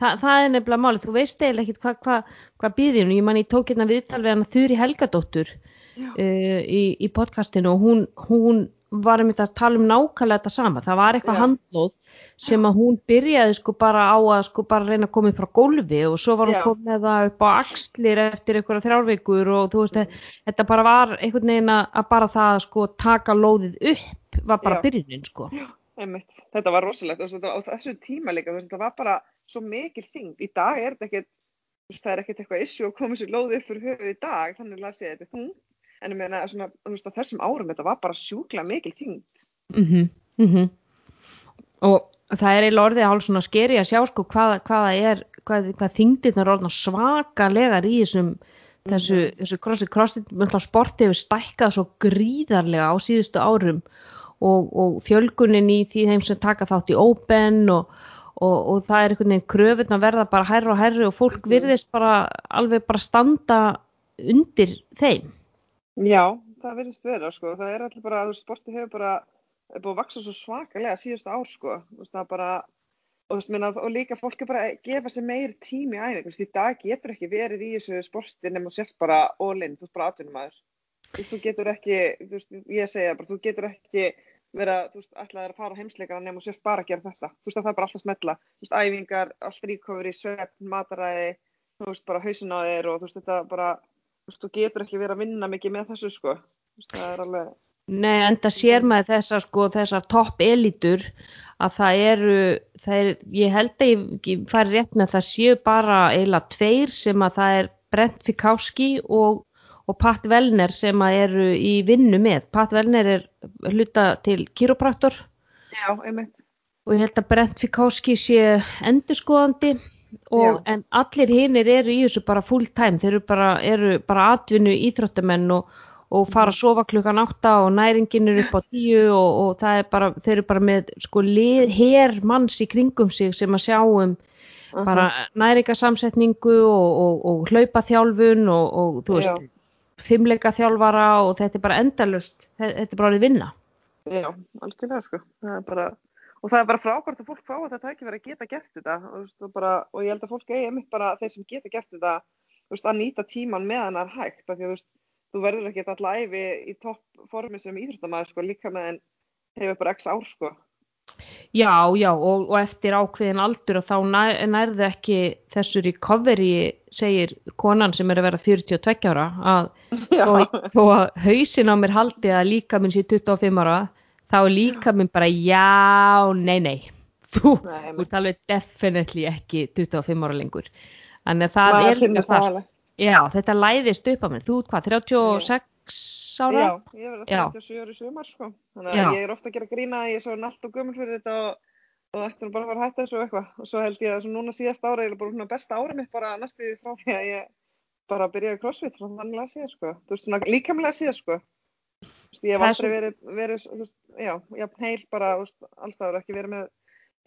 Þa, það er nefnilega málið, þú veist eiginlega ekkert hvað hva, hva býðinu, ég man ég tók hérna viðtal við hana Þurri Helgadóttur uh, í, í podcastinu og hún, hún var um þetta að tala um nákvæmlega þetta sama, það var eitthvað Já. handlóð sem að hún byrjaði sko bara á að sko bara reyna að koma upp frá gólfi og svo var hún Já. komið það upp á axlir eftir einhverja þrjárvíkur og þú veist, þetta bara var einhvern veginn að bara það að sko taka lóðið upp var bara Já. byrjunin sko. Einmitt. Þetta var rosalegt og þetta, á þessu tíma líka, þetta var bara svo mikil þingd. Í dag er þetta ekkert, það er ekkert eitthvað issue að koma sér lóðið upp fyrir höfuð í dag, þannig að segja þetta er þungt. En ég meina, svona, þú veist, þessum árum, þetta var bara sjúkla mikil þingd. mm -hmm, og það er eiginlega orðið hálf svona skeri að sjá sko hvað, hvað er hvað, hvað þingdirnar er orðna svakalegar í þessum þessu, þessu crossi, crossi sporti hefur stækkað svo gríðarlega á síðustu árum og, og fjölgunin í því þeim sem taka þátt í open og, og, og það er einhvern veginn kröfun að verða bara hærri og hærri og fólk Mhm. virðist bara alveg bara standa undir þeim Já, það verðist vera, sko. Það er allir bara, þú veist, sportið hefur bara, er búið að vaksa svo svakalega síðustu ár, sko. Þú veist, það bara, og þú veist, minna, og líka fólk er bara að gefa sér meiri tími í æfingu. Þú veist, í dag getur ekki verið í þessu sporti nema þú sért bara all in, þú veist, bara atvinnumæður. Þú veist, þú getur ekki, þú veist, ég segja bara, þú getur ekki vera, þú veist, ætlaðir að fara heimsleikana nema þú sért bara að gera þetta. Þú veist, það er bara alltaf smetla. Þú veist, æfingar, allt recovery, svefn, mataræði, þú veist, bara hausin á þér og þú veist, þetta bara, veist, þú getur ekki verið að vinna mikið með þessu, sko. Veist, það er alveg, Nei, enda sér maður þessar sko, þessar topp elitur að það eru, það er, ég held að ég, fari rétt með að það séu bara eiginlega tveir sem að það er Brent Fikowski og, og Pat Wellner sem að eru í vinnu með. Pat Wellner er hluta til kiropraktor já, einmitt. og ég held að Brent Fikowski sé endurskoðandi og en allir hinnir eru í þessu bara full time, þeir eru bara, eru bara atvinnu íþróttamenn og, og fara að sofa klukkan átta og næringin er upp á tíu og, og það er bara, þeir eru bara með sko her manns í kringum sig sem að sjá um bara næringasamsetningu og, og, og hlaupaþjálfun og, og þú veist, fimmleika þjálfara og þetta er bara endalust, þetta er bara orðið vinna. Já, algjörlega, sko. Það er bara, og það er bara frábært að fólk fá að þetta ekki verið að geta gert þetta. Og, veist, og, bara, og ég held að fólk eigi einmitt bara þeir sem geta gert þetta veist, að nýta tíman meðan það er hægt því að þú verður ekki alltaf æfi í topp formi sem íþróttamæður sko, líka með en hefur bara x ár sko. Já, já, og, og eftir ákveðin aldur og þá nær, nærðu ekki þessu recovery, segir konan sem er að vera 42 ára, að þó, þó að hausin á mér haldi að líka minn sé 25 ára, þá er líka minn bara já, nei, nei, þú, ert alveg definitely ekki 25 ára lengur. Þannig að það maður er líka það, alveg. já, þetta læðist upp á mér, þú ert hvað, 36 ára? Já, ég verður Já. 37 ári sumar sko. Þannig að ég er ofta að gera grína að ég er svo allt og gömul fyrir þetta og, og ætti nú bara að fara að hætta þessu og eitthvað. Og svo held ég að núna síðast ára er bara besta ára mitt bara næstu frá því að ég bara byrjaði crossfit frá þannig að síða sko. Þú veist svona líkamlega síða sko. Þú veist, ég hef aldrei verið, verið veist, já, jafn heil bara, allstaður ekki verið með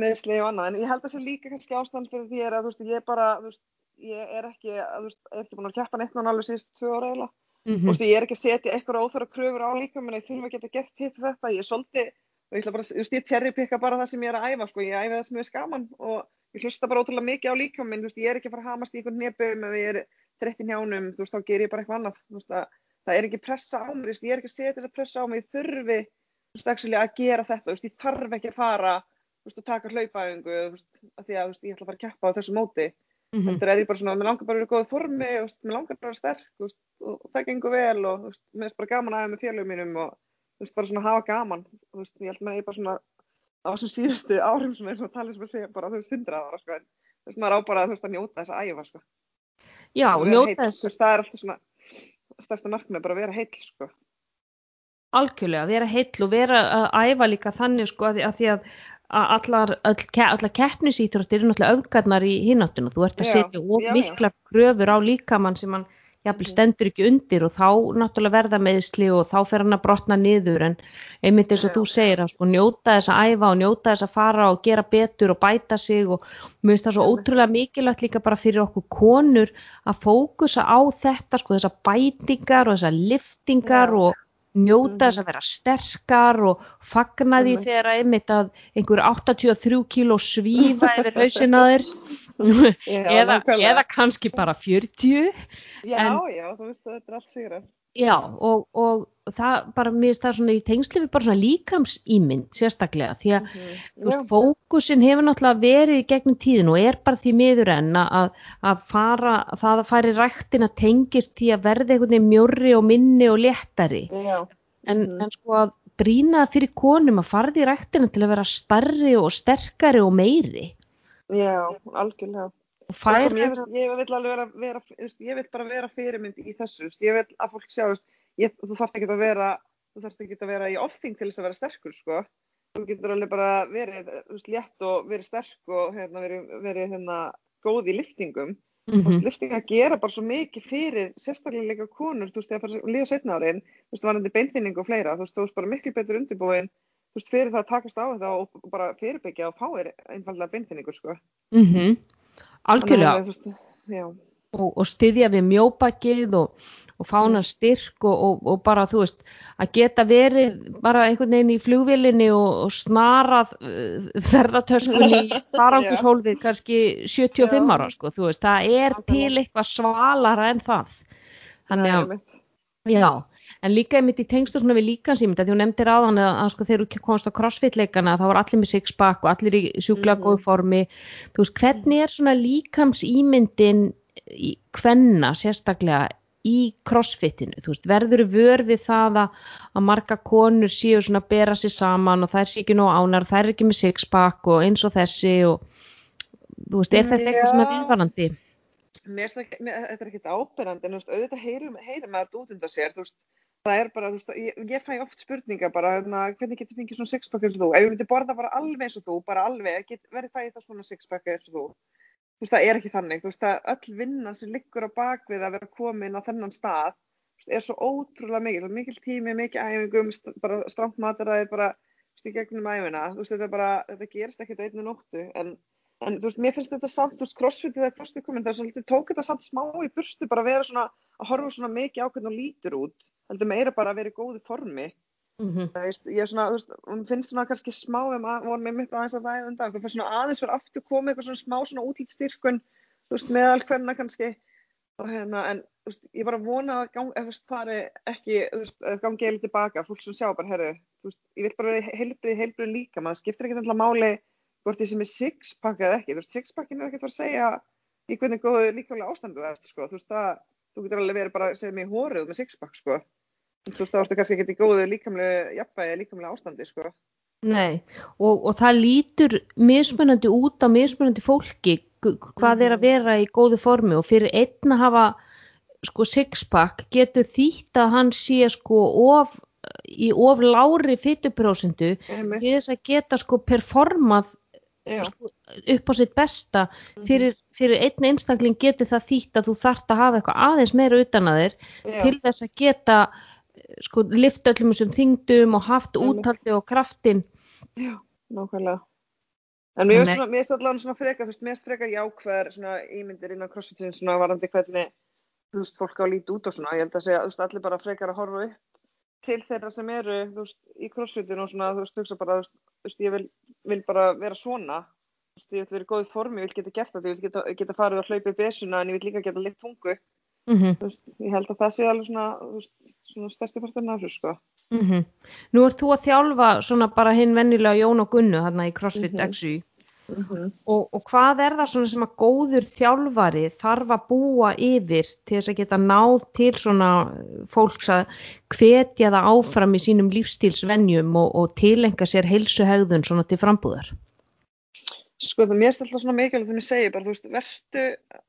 meðsli og annað. En ég held að þessi líka kannski ástand fyrir því að, þú veist, ég bara, þú veist, ég er ekki, að, þú veist, er ekki búin að keppa neitt alveg síðust tvö ára eiginlega. Mm Þú veist, ég er ekki að setja eitthvað óþara kröfur á líka, menn ég þurfa að geta gert hitt þetta, ég er svolítið, og ég ætla bara, þú veist, ég cherry picka bara það sem ég er að æfa, sko, ég æfa það sem ég er skaman og ég hlusta bara ótrúlega mikið á líka minn, þú veist, ég er ekki að fara að hamast í einhvern nefum ef ég er þreytt í njánum, þú veist, þá ger ég bara eitthvað annað, þú veist, að, það er ekki pressa á mig, þú veist, ég er ekki að setja þessa pressa á mig, ég þurfi, að gera þetta, veist, ég þarf ekki að fara, veist, og taka hlaupaðingu, að því að, ég ætla að fara að keppa á þessu móti, -hmm. Þetta er ég bara svona, mér langar bara að vera í góðu formi, mér langar bara að vera sterk og, og, það gengur vel og mér finnst bara gaman aðeins með félögum mínum og bara svona hafa gaman. Ég held með ég bara svona á þessum síðustu árum sem er svona talið sem að segja bara þú veist, hundrað ára, sko, en þú veist, maður á bara þú veist, að njóta þess að æfa, sko. Já, njóta þess það er alltaf svona stærsta markmið, bara að vera heill, sko. Algjörlega, vera heill og vera að æfa líka þannig sko að, að því að allar, ke- allar keppnisýþróttir eru náttúrulega öfgarnar í hinnáttuna, þú ert að Já, setja of miklar kröfur á líkamann sem hann jafnvel stendur ekki undir og þá náttúrulega verða meðsli og þá fer hann að brotna niður. En einmitt eins og þú segir að sko njóta þess að æfa og njóta þess að fara og gera betur og bæta sig og mér finnst það svo ótrúlega mikilvægt líka bara fyrir okkur konur að fókusa á þetta sko þessar bætingar og þessar liftingar og njóta þess að vera sterkar og fagna því þegar einmitt að einhver 83 kíló svífa yfir hausinaður eða, eða kannski bara 40 Já, en, já, þú veist að þetta er allt sigur Já, og, og það bara, mér það svona í tengsli við bara svona líkamsýmynd sérstaklega því að, mm -hmm. fókusin hefur náttúrulega verið gegnum tíðin og er bara því miður enn að, að fara, það að fara í rættin að tengist því að verði einhvern veginn mjörri og minni og léttari Já. En, mm -hmm. en sko að brína fyrir konum að fara í rættina til að vera starri og sterkari og meiri Já, algjörlega Fær, ég, ég vil alveg vera, vera ég vil bara vera fyrirmynd í þessu ég vil að fólk sjá ég, þú þarf ekki að vera þú þarf ekki að vera í offing til þess að vera sterkur sko. þú getur alveg bara verið veist, létt og verið sterk og hérna, verið, verið hérna, góð í liftingum mm -hmm. veist, liftinga gera bara svo mikið fyrir sérstaklega líka konur þú veist, þegar það líka setna árin þú veist, það var endur beinþýning og fleira þú veist, þú veist bara miklu betur undirbúin þú veist, fyrir það að takast á þetta og bara fyrirbyggja og fáir einfallega beinþýningur sko. mm algjörlega. og, og styðja við mjóbakið og, og fána mm. styrk og, og bara þú veist að geta verið bara einhvern veginn í flugvilinni og snarað uh, ferðartöskunni í farangurshólfið kannski 75 Já. ára sko þú veist það er til eitthvað svalara en það. Þannig að Já, en líka einmitt í tengstu svona við líkansýmynd að þú nefndir á þann að, að sko þegar þú komst á crossfit-leikana þá var allir með sixpack og allir í sjúkla mhm. formi þú veist, hvernig er svona líkamsýmyndin í hvenna sérstaklega í crossfitinu, þú veist, verður vörfið það að, að marga konur séu svona að bera sér saman og þær sé ekki nóg ánar, þær er ekki með sixpack og eins og þessi og þú veist, er þetta eitthvað svona viðvarandi? Mér finnst þetta ekki áberandi en auðvitað heyrir, maður út undan sér veist, það er bara, veist, ég, ég fæ oft spurninga bara hérna, hvernig getur fengið svona sixpack eins og þú? Ef ég myndi borða bara alveg eins og þú bara alveg, verði það í það svona sixpack eins og þú? Þú veist það er ekki þannig þú veist að öll vinnan sem liggur á bakvið að vera komin á þennan stað veist, er svo ótrúlega mikil, mikil tími mikil æfingum, bara stránt mataræðir bara í gegnum æfina veist, þetta, bara, þetta gerist ekkert einu nóttu en en þú veist, mér finnst þetta samt, þú veist, crossfitið eða crossfit komin, það er svolítið, tók þetta samt smá í burstu bara að vera svona, að horfa svona mikið á hvernig það lítur út, heldur meira bara að vera í góði formi mm -hmm. veist, ég er svona, veist, finnst svona kannski smá um að, voru mér mitt aðeins að það undan, það svona aðeins fyrir aftur komið eitthvað svona smá svona veist, meðal hvernig kannski hérna, en ég bara vona að gang, ef fari ekki, þú veist, að gangi eða tilbaka, fólk sem sjá bara, veist, ég vil bara vera heilbrið, heilbrið líka, maður skiptir ekki alltaf máli hvort því sem er sixpack eða ekki, sixpackin er fara að segja í hvernig góðu líkvæmlega ástandu það er, sko, þú veist, það, þú getur alveg verið bara segja mig hóruð með sixpack, sko, þú varstu kannski ekki í góðu líkvæmlega jafnvægi, líkvæmlega ástandi, sko. Nei, og, og það lítur mismunandi út á mismunandi fólki hvað er að mhm. vera í góðu formi og fyrir einn að hafa, sko, sixpack getur þýtt að hann sé, sko, of í of lári fytuprósendu til þess að geta sko performað upp á sitt besta. Mhm. fyrir, fyrir einn einstakling getur það þýtt að þú þart að hafa eitthvað aðeins meira utan að þér Já. til þess að geta sko lift öllum þessum þingdum og haft úthaldi og kraftin Já, nákvæmlega. En mér finnst allavega svona freka mér finnst freka jákvæðar svona ímyndir innan crossfitinu svona varandi hvernig þú veist fólk á að líti út og svona. Ég held að segja, þú veist, allir bara frekar að horfa upp til þeirra sem eru veist, í crossfitinu og svona þú veist, hugsa bara, þú veist, ég vil, vil bara vera svona, veist, ég vil vera í góði formi, ég vil geta gert þetta, ég vil geta, geta farið að hlaupa í besuna en ég vil líka geta litt tungu, mm -hmm. veist, ég held að það sé alveg svona, veist, svona stærsti parturinn af þessu, sko. Mm -hmm. Nú ert þú að þjálfa svona bara hinn vennilega Jón og Gunnu hérna í CrossFit mm -hmm. XY Mm -hmm. og, og hvað er það svona sem að góður þjálfari þarf að búa yfir til þess að geta náð til svona fólks að hvetja það áfram í sínum lífstílsvenjum og, og tilenga sér heilsuhegðun svona til frambúðar? Sko það mér er alltaf svona mikilvægt þegar ég segi bara þú veist verðu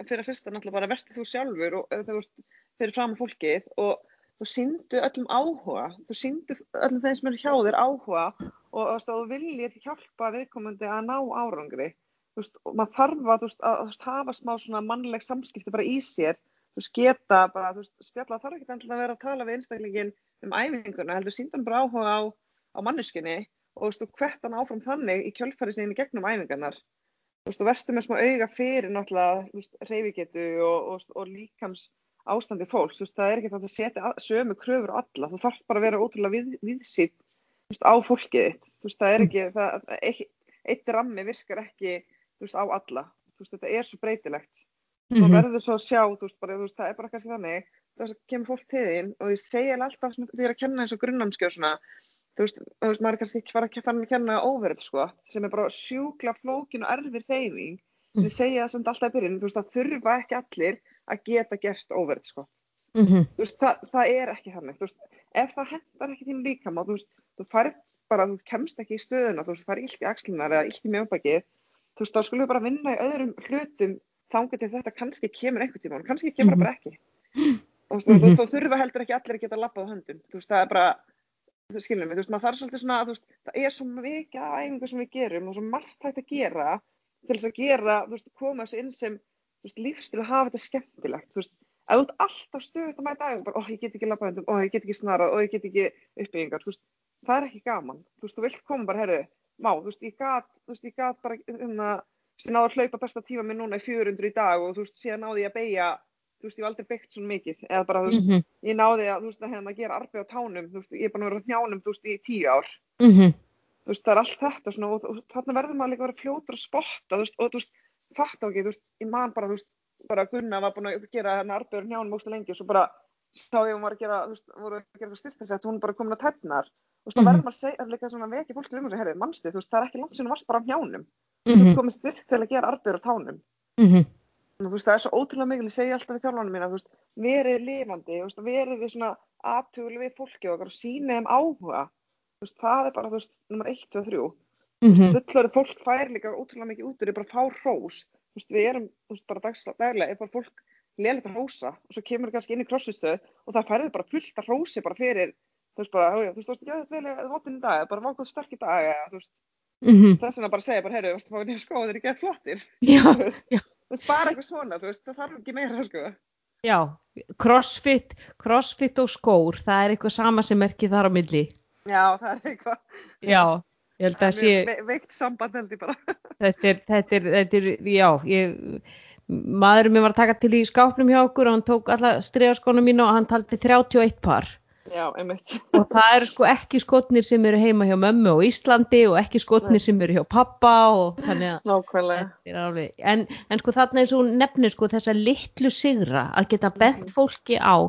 fyrir að fyrsta náttúrulega bara verðu þú sjálfur og þegar þú fyrir fram á fólkið og þú síndu öllum áhuga, þú síndu öllum þeim sem eru hjá þér áhuga og þú viljið hjálpa viðkomandi að ná árangri. Þú veist, og maður þarf að, þú veist, að, að hafa smá svona mannleg samskipti bara í sér, þú veist, geta bara, þú veist, spjalla þarf ekki endilega að vera að tala við einstaklingin um æfinguna, heldur síndan bara áhuga á, á manneskinni og þú veist, og hvert hann áfram þannig í kjölfæri sinni gegnum æfingarnar. Þú veist, og verður með smá auga fyrir náttúrulega, þú veist, reyfigetu og, og, og líkams ástandi fólks, þú veist, það er ekki það að setja sömu kröfur á alla, þú þarf bara að vera ótrúlega við, viðsýtt, þú veist, á fólkið þú veist, það er ekki, það, eitt, rammi virkar ekki, þú veist, á alla, þú veist, þetta er svo breytilegt. Mm -hmm. verður svo að sjá, þú veist, bara, þú veist, það er bara kannski þannig, þess að kemur fólk til þín og ég segja alltaf því að kenna eins og grunnamskjöð svona, þú veist, þú veist, maður er kannski ekki fara að kenna óverð, sko, sem er bara sjúkla flókin og erfir þeyfing, mm. ég þú að geta gert óverð, sko. Mm -hmm. Þú veist, það, það er ekki þannig, þú veist, ef það hendar ekki þín líkam og þú þú farið bara, þú kemst ekki í stöðuna, þú farið illt í axlunar eða illt í mjögbakið, þú veist, þá skulum við bara vinna í öðrum hlutum þángu til þetta kannski kemur einhvern tíma, kannski kemur það bara ekki. Og þú veist, þá þurfa heldur ekki allir að geta lappað höndum. Þú veist, það er bara, þú skiljum við, þú veist, maður þarf svolítið svona, þú veist, það er svo mikið æfingu sem við gerum og svo margt hægt að gera til þess að gera, þú veist, koma þessu inn sem, þú veist, lífstil að hafa þetta skemmtilegt, þú veist, ef þú ert alltaf stöðut að mæta æfingu, bara, ó, ég get ekki lappað höndum, ó, ég get ekki snarað, ó, ég get ekki uppbyggingar, þú veist, það er ekki gaman, þú veist, þú vilt koma bara, herðu, má, þú veist, ég gat, þú veist, ég gat bara, um að, sem náður að hlaupa besta tíma minn núna í 400 í dag og þú veist, síðan náði ég að beigja þú veist, ég var aldrei byggt svona mikið eða bara, þú veist, mm -hmm. ég náði að, þú veist, að hérna að gera arbeid á tánum, þú veist, ég er bara að vera njánum, þú veist, í tíu ár mm -hmm. þú veist, það er allt þetta svona og, og þarna verður maður líka að vera fljótur að spotta, þú veist, og þú veist, fatt á ekki, þú veist, ég man bara, þú veist, bara Gunna var búin að gera hérna arbeid á njánum óstu lengi og svo bara sá ég hún var að gera, þú veist, voru að gera styrtasett, hún bara komin að tennar, þú veist, það verður maður að segja, líka svona vekja fólk til um þessu, herri, mannstu, þú veist, það er ekki langt sem hún varst bara á njánum mm -hmm. þú komið styrk til að gera arbegur á tánum. Mm -hmm. og, veist, það er svo ótrúlega mikil ég segja alltaf í þjálfanum mína veist, verið lifandi, veist, verið við svona aðtugli við fólki okkar og sína þeim áhuga. Það er bara nummer 1 og 3 mm -hmm. fullari fólk fær líka ótrúlega mikið út og er bara fá hrós. Við erum bara daglega er bara fólk leðilegt að hrósa og svo kemur það kannski inn í krossustöð og það færður bara fullt að hrósi bara fyrir þú veist bara, þú veist, þú veist, þú veist, þú veist, þú veist, þú veist, þú veist, bara vákuð sterk í dag, þú veist, Mm -hmm. þess vegna bara segja bara, heyrðu, þú veist, fáið nýja skóður er ekki að flottir? Já, já. þú veist, bara eitthvað svona þú veist, það þarf ekki meira, sko. Já, crossfit crossfit og skór, það er eitthvað sama sem merkir þar á milli. Já, það er eitthvað. Já, ég held að sé ve veikt samband held ég bara þetta er, þetta er, þetta er, já ég, maðurinn minn var að taka til í skápnum hjá okkur og hann tók alla stregarskónum mín og hann taldi 31 par Já, einmitt. og það eru sko ekki skotnir sem eru heima hjá mömmu og Íslandi og ekki skotnir Nei. sem eru hjá pappa og þannig að alveg, en, en sko þarna er svo nefnir sko þessa litlu sigra að geta bent mm. fólki á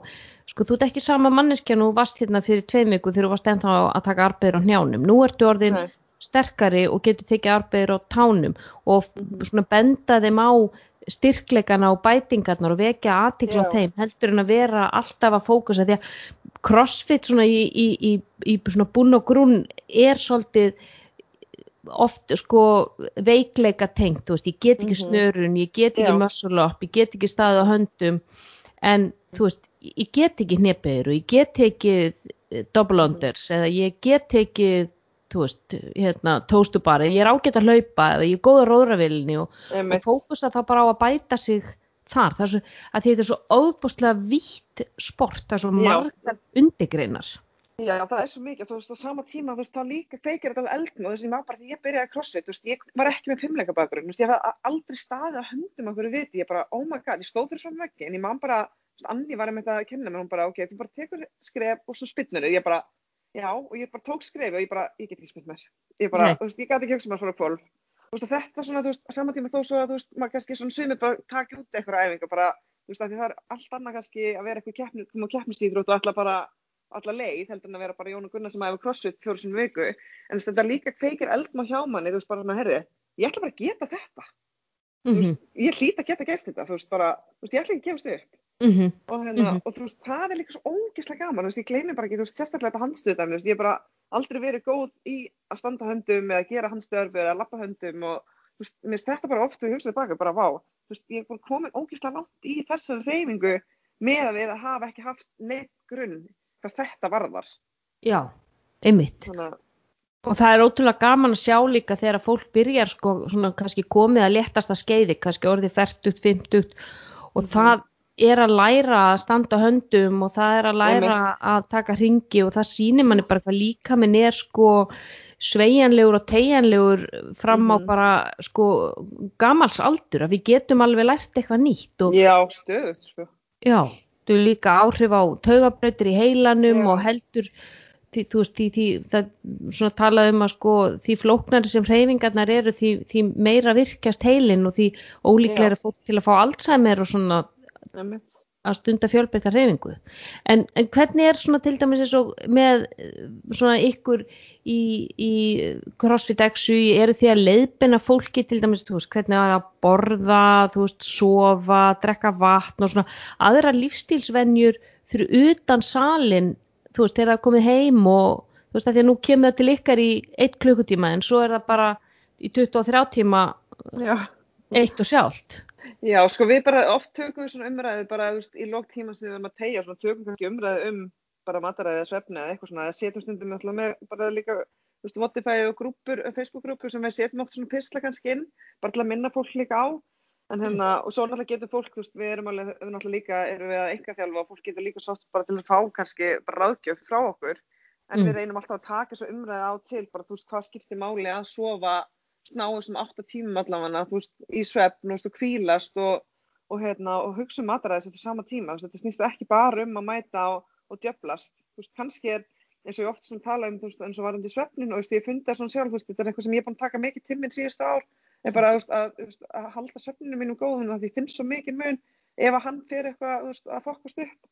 sko þú ert ekki sama manneskja nú vast hérna fyrir tveim viku þegar þú varst ennþá að taka arbeður á njánum, nú ertu orðin Nei. sterkari og getur tekið arbeður á tánum og mm. svona benda þeim á styrkleikana og bætingarnar og vekja aðtikla á þeim heldur en að vera alltaf að fókusa því að crossfit svona í, í, í, í svona búin og grún er svolítið oft sko veikleika tengt, þú veist, ég get ekki mhm. snörun, ég get ekki muscle up, ég get ekki staðið á höndum en þú veist, ég get ekki hnepegur og ég get ekki double unders eða ég get ekki veist, hérna, tóstubari, ég er ágætt að hlaupa eða ég er góð að róðravilni og, og fókusa þá bara á að bæta sig þar, það er svo, að þetta er svo óbúslega vítt sport, það er svo margar undigreinar. Já, það er svo mikið, þú veist, á sama tíma, þú veist, þá líka feikir þetta á eldn og þess að ég má bara, því ég byrjaði að crossfit, þú veist, ég var ekki með fimmleika bakgrunn, þú veist, ég hafði aldrei staðið að höndum okkur viti, ég bara, oh my god, ég stóð fyrir fram veggi, en ég má bara, Anni var með það að kenna mér, hún bara, ok, þú bara tekur skref og svo spinnur, ég bara, já, og ég bara tók skref og ég bara, ég get ekki spinn mér, ég bara, Nei. þú veist, ég gæti ekki hugsa mér fyrir kvölf veist, þetta svona, þú veist, saman tíma þó svo að, þú veist, maður kannski svona sumir bara taka út eitthvað æfinga bara, þú veist, það er allt annað kannski að vera eitthvað keppnum og keppnistýðrútt og alla bara, alla leið, heldur en að vera bara Jón og Gunnar sem æfa crossfit fjóru sinni viku, en þetta líka kveikir eldma hjá manni, þú veist, bara svona, herði, ég ætla bara að geta þetta, mm -hmm. þú veist, ég hlýta að geta gert þetta, þú veist, bara, þú veist, ég ætla ekki að gefast upp. Mm -hmm. og, hérna, mm -hmm. og þú veist, það er líka svo ógeðslega gaman, þú veist, ég gleymi bara ekki, þú veist, sérstaklega þetta handstöðdæmi, þú veist, ég er bara aldrei verið góð í að standa höndum eða gera handstöðarfi eða lappa höndum og veist, mér finnst þetta bara ofta að hugsa tilbaka, bara vá, þú veist, ég er bara komin ógíslega langt í þessari reyfingu með að við að hafa ekki haft neitt grunn hvað þetta varðar. Já, einmitt. Þannig... Og það er ótrúlega gaman að sjá líka þegar fólk byrjar sko svona kannski komið að letast að skeiði, kannski orðið færtugt, fymtugt og mm -hmm. það er að læra að standa höndum og það er að læra að taka hringi og það sýnir manni bara hvað líka minn er sko sveigjanlegur og tegjanlegur fram á Mhm. bara sko gamals aldur að við getum alveg lært eitthvað nýtt og Já, stöðut, sko. já, þú líka áhrif á taugabrautir í heilanum Já. og heldur því, þú veist, því, því það svona talað um að sko því flóknari sem hreyfingarnar eru því, því meira virkjast heilin og því ólíklega er fólk til að fá Alzheimer og svona að stunda fjölbreytta hreyfingu. En, en hvernig er svona til dæmis eins og með eh, svona ykkur í, í CrossFit XU, eru því að leiðbina fólki til dæmis, þú veist, hvernig að borða, þú veist, sofa, drekka vatn og svona aðra lífstílsvenjur fyrir utan salin, þú veist, þegar það er komið heim og þú veist, því að nú kemur það til ykkar í eitt klukkutíma en svo er það bara í 23 tíma Já. eitt og sjálft. Já, sko við bara oft tökum við svona umræðu bara þú veist, í lók tíma sem við erum að tegja svona tökum kannski umræðu um bara mataræði eða svefni eða eitthvað svona eða setjum stundum alltaf með bara líka þú veist, Spotify og grúpur, Facebook-grúpur sem við setjum oft svona pisla kannski inn bara til að minna fólk líka á en hérna, og svo náttúrulega getur fólk, þú veist, við erum alveg, við náttúrulega líka, erum við að eitthvað þjálfa og fólk getur líka sátt bara til að fá kannski bara ráðgjöf frá okkur. En Mm. við reynum alltaf að taka svo umræðu á til bara, þú veist, hvað skiptir máli að sofa ná þessum átta tímum allavega, þú veist, í svefn, og kvílast og, og, hérna, og hugsa um mataræðis eftir sama tíma, þú veist, þetta snýst ekki bara um að mæta og, og djöflast, þú veist, kannski er eins og ég oft svona tala um, þú veist, eins og varandi svefnin og þú veist, ég fundi það svona sjálf, þú veist, þetta er eitthvað sem ég er búin að taka mikið til minn síðustu ár, er bara, veist, að, veist, að halda svefninu mínum góðum, að því ég finn svo mikið mun ef að hann fer eitthvað, veist, að fokkast upp,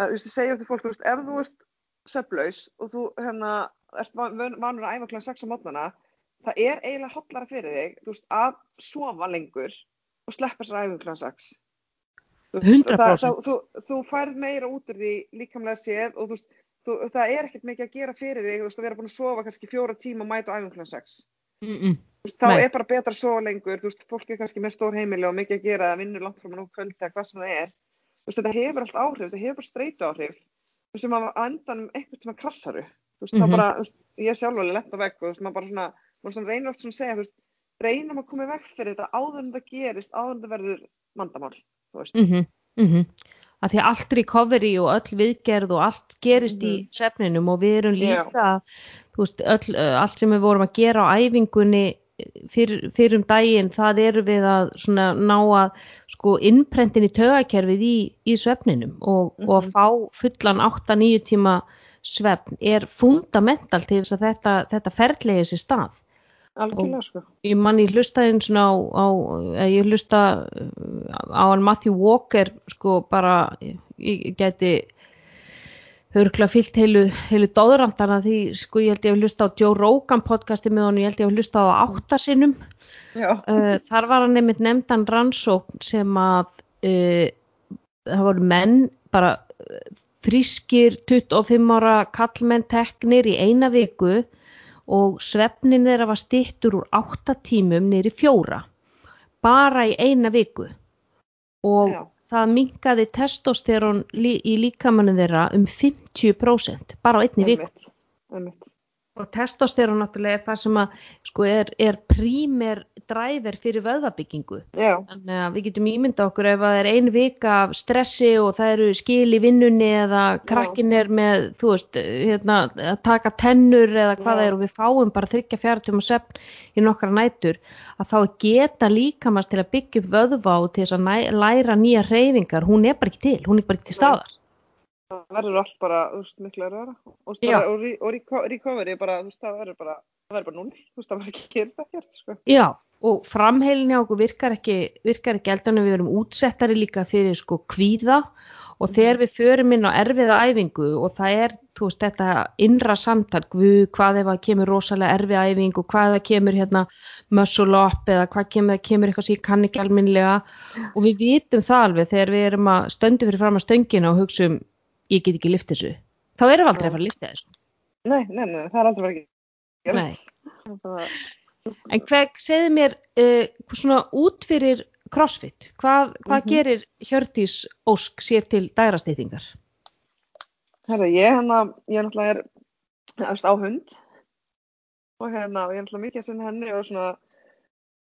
að, ég segja til fólk, ef þú ert svefnlaus og þú, hérna, ert van- van- vanur að æfa klæðan 6 á mótnana, það er eiginlega hotlara fyrir þig, að sofa lengur og sleppa sér æfingu klæðan 6. Þú veist, 100%. það- Þú, þú færð meira út úr því líkamlega séð og þú það er ekkert mikið að gera fyrir þig, að vera búin að sofa kannski fjóra tíma mæta á æfingu klæðan 6. Mm -mm. Þú veist, þá Nei. er bara betra sofa lengur, þú veist, fólk er kannski með stór heimili og mikið að gera eða vinnur langt frá mann og kvöldi eða hvað sem það er. Þú veist, þetta hefur allt áhrif, þetta hefur bara streitu áhrif sem að á endanum einhvern tíma krassaru. Þú veist, Mhm. þá bara, þú veist, ég er sjálf alveg lett á vegg og þú veist, maður bara svona, maður svona reynir oft svona segja, þú veist, reynum að koma veg fyrir þetta áður en það gerist, áður en það verður vandamál, þú veist. mm -hmm, að því að allt recovery og öll viðgerð og allt gerist í svefninum og við erum líka þú veist, öll, allt sem við vorum að gera á æfingunni fyrir, fyrir um daginn, það eru við að svona ná að sko innprentin í tögakerfið í, í svefninum og, og að fá fullan 8-9 tíma svefn er fundamental til þess að þetta, þetta ferðlegi sér stað Algjörlega, sko. ég man ég hlusta einn svona á, á ég hlusta á Matthew Walker sko bara ég geti örgulega fyllt heilu, heilu dóðrandana því sko ég held ég að hlusta á Joe Rogan podcasti með honum, ég held ég að hlusta á áttasinnum. Uh, þar var hann nefnitt nefndan rannsókn sem að uh, það voru menn bara frískir 25 ára kallmenn teknir í eina viku og svefnin þeirra var stittur úr 8 tímum í fjóra bara í eina viku. Og Já. Það minkaði testosterón í líkamannu þeirra um 50% bara á einni viku. Og testosterón náttúrulega er það sem að sko er, er prímer dræver fyrir vöðvabyggingu. Já, þannig að við getum ímynda okkur ef að það er ein vika af stressi og það eru skil í vinnunni eða krakkin er með þú veist, hérna, að taka tennur eða hvað Já. það er og við fáum bara þryggja fjártum og svefn í nokkra nætur að þá geta líkamast til að byggja upp vöðva og til þess að læra nýja reyfingar, hún er bara ekki til, hún er bara ekki til staðar það verður allt bara, þú veist, miklu að röra. Og, og, og reco- recovery, bara, þú veist, það verður bara, það verður bara núl, þú veist, það verður ekki gerist ekkert, sko. Já, og framheilin hjá okkur virkar ekki, virkar ekki eldan við erum útsettari líka fyrir sko kvíða. Og þegar við förum inn á erfiða æfingu og það er, þú veist, þetta innra samtal, hvað ef að kemur rosalega erfið æfing og hvað það kemur hérna muscle up eða hvað kemur, það kemur eitthvað sem ég kann ekki alminlega og við vitum það alveg þegar við erum að stöndu fyrir fram að stöngina og hugsa um, ég get ekki lift þessu, þá erum við aldrei að fara að lifta þessu. Nei, nei, nei, það er aldrei ekki bara, þú veist, En hvað segði mér uh, svona út fyrir crossfit, hvað, hvað Mhm. gerir Hjördís Ósk sér til dærastýtingar? Herra, ég hérna, ég náttúrulega er, veist, á hund og hérna, ég er náttúrulega mikið að sinna henni og svona,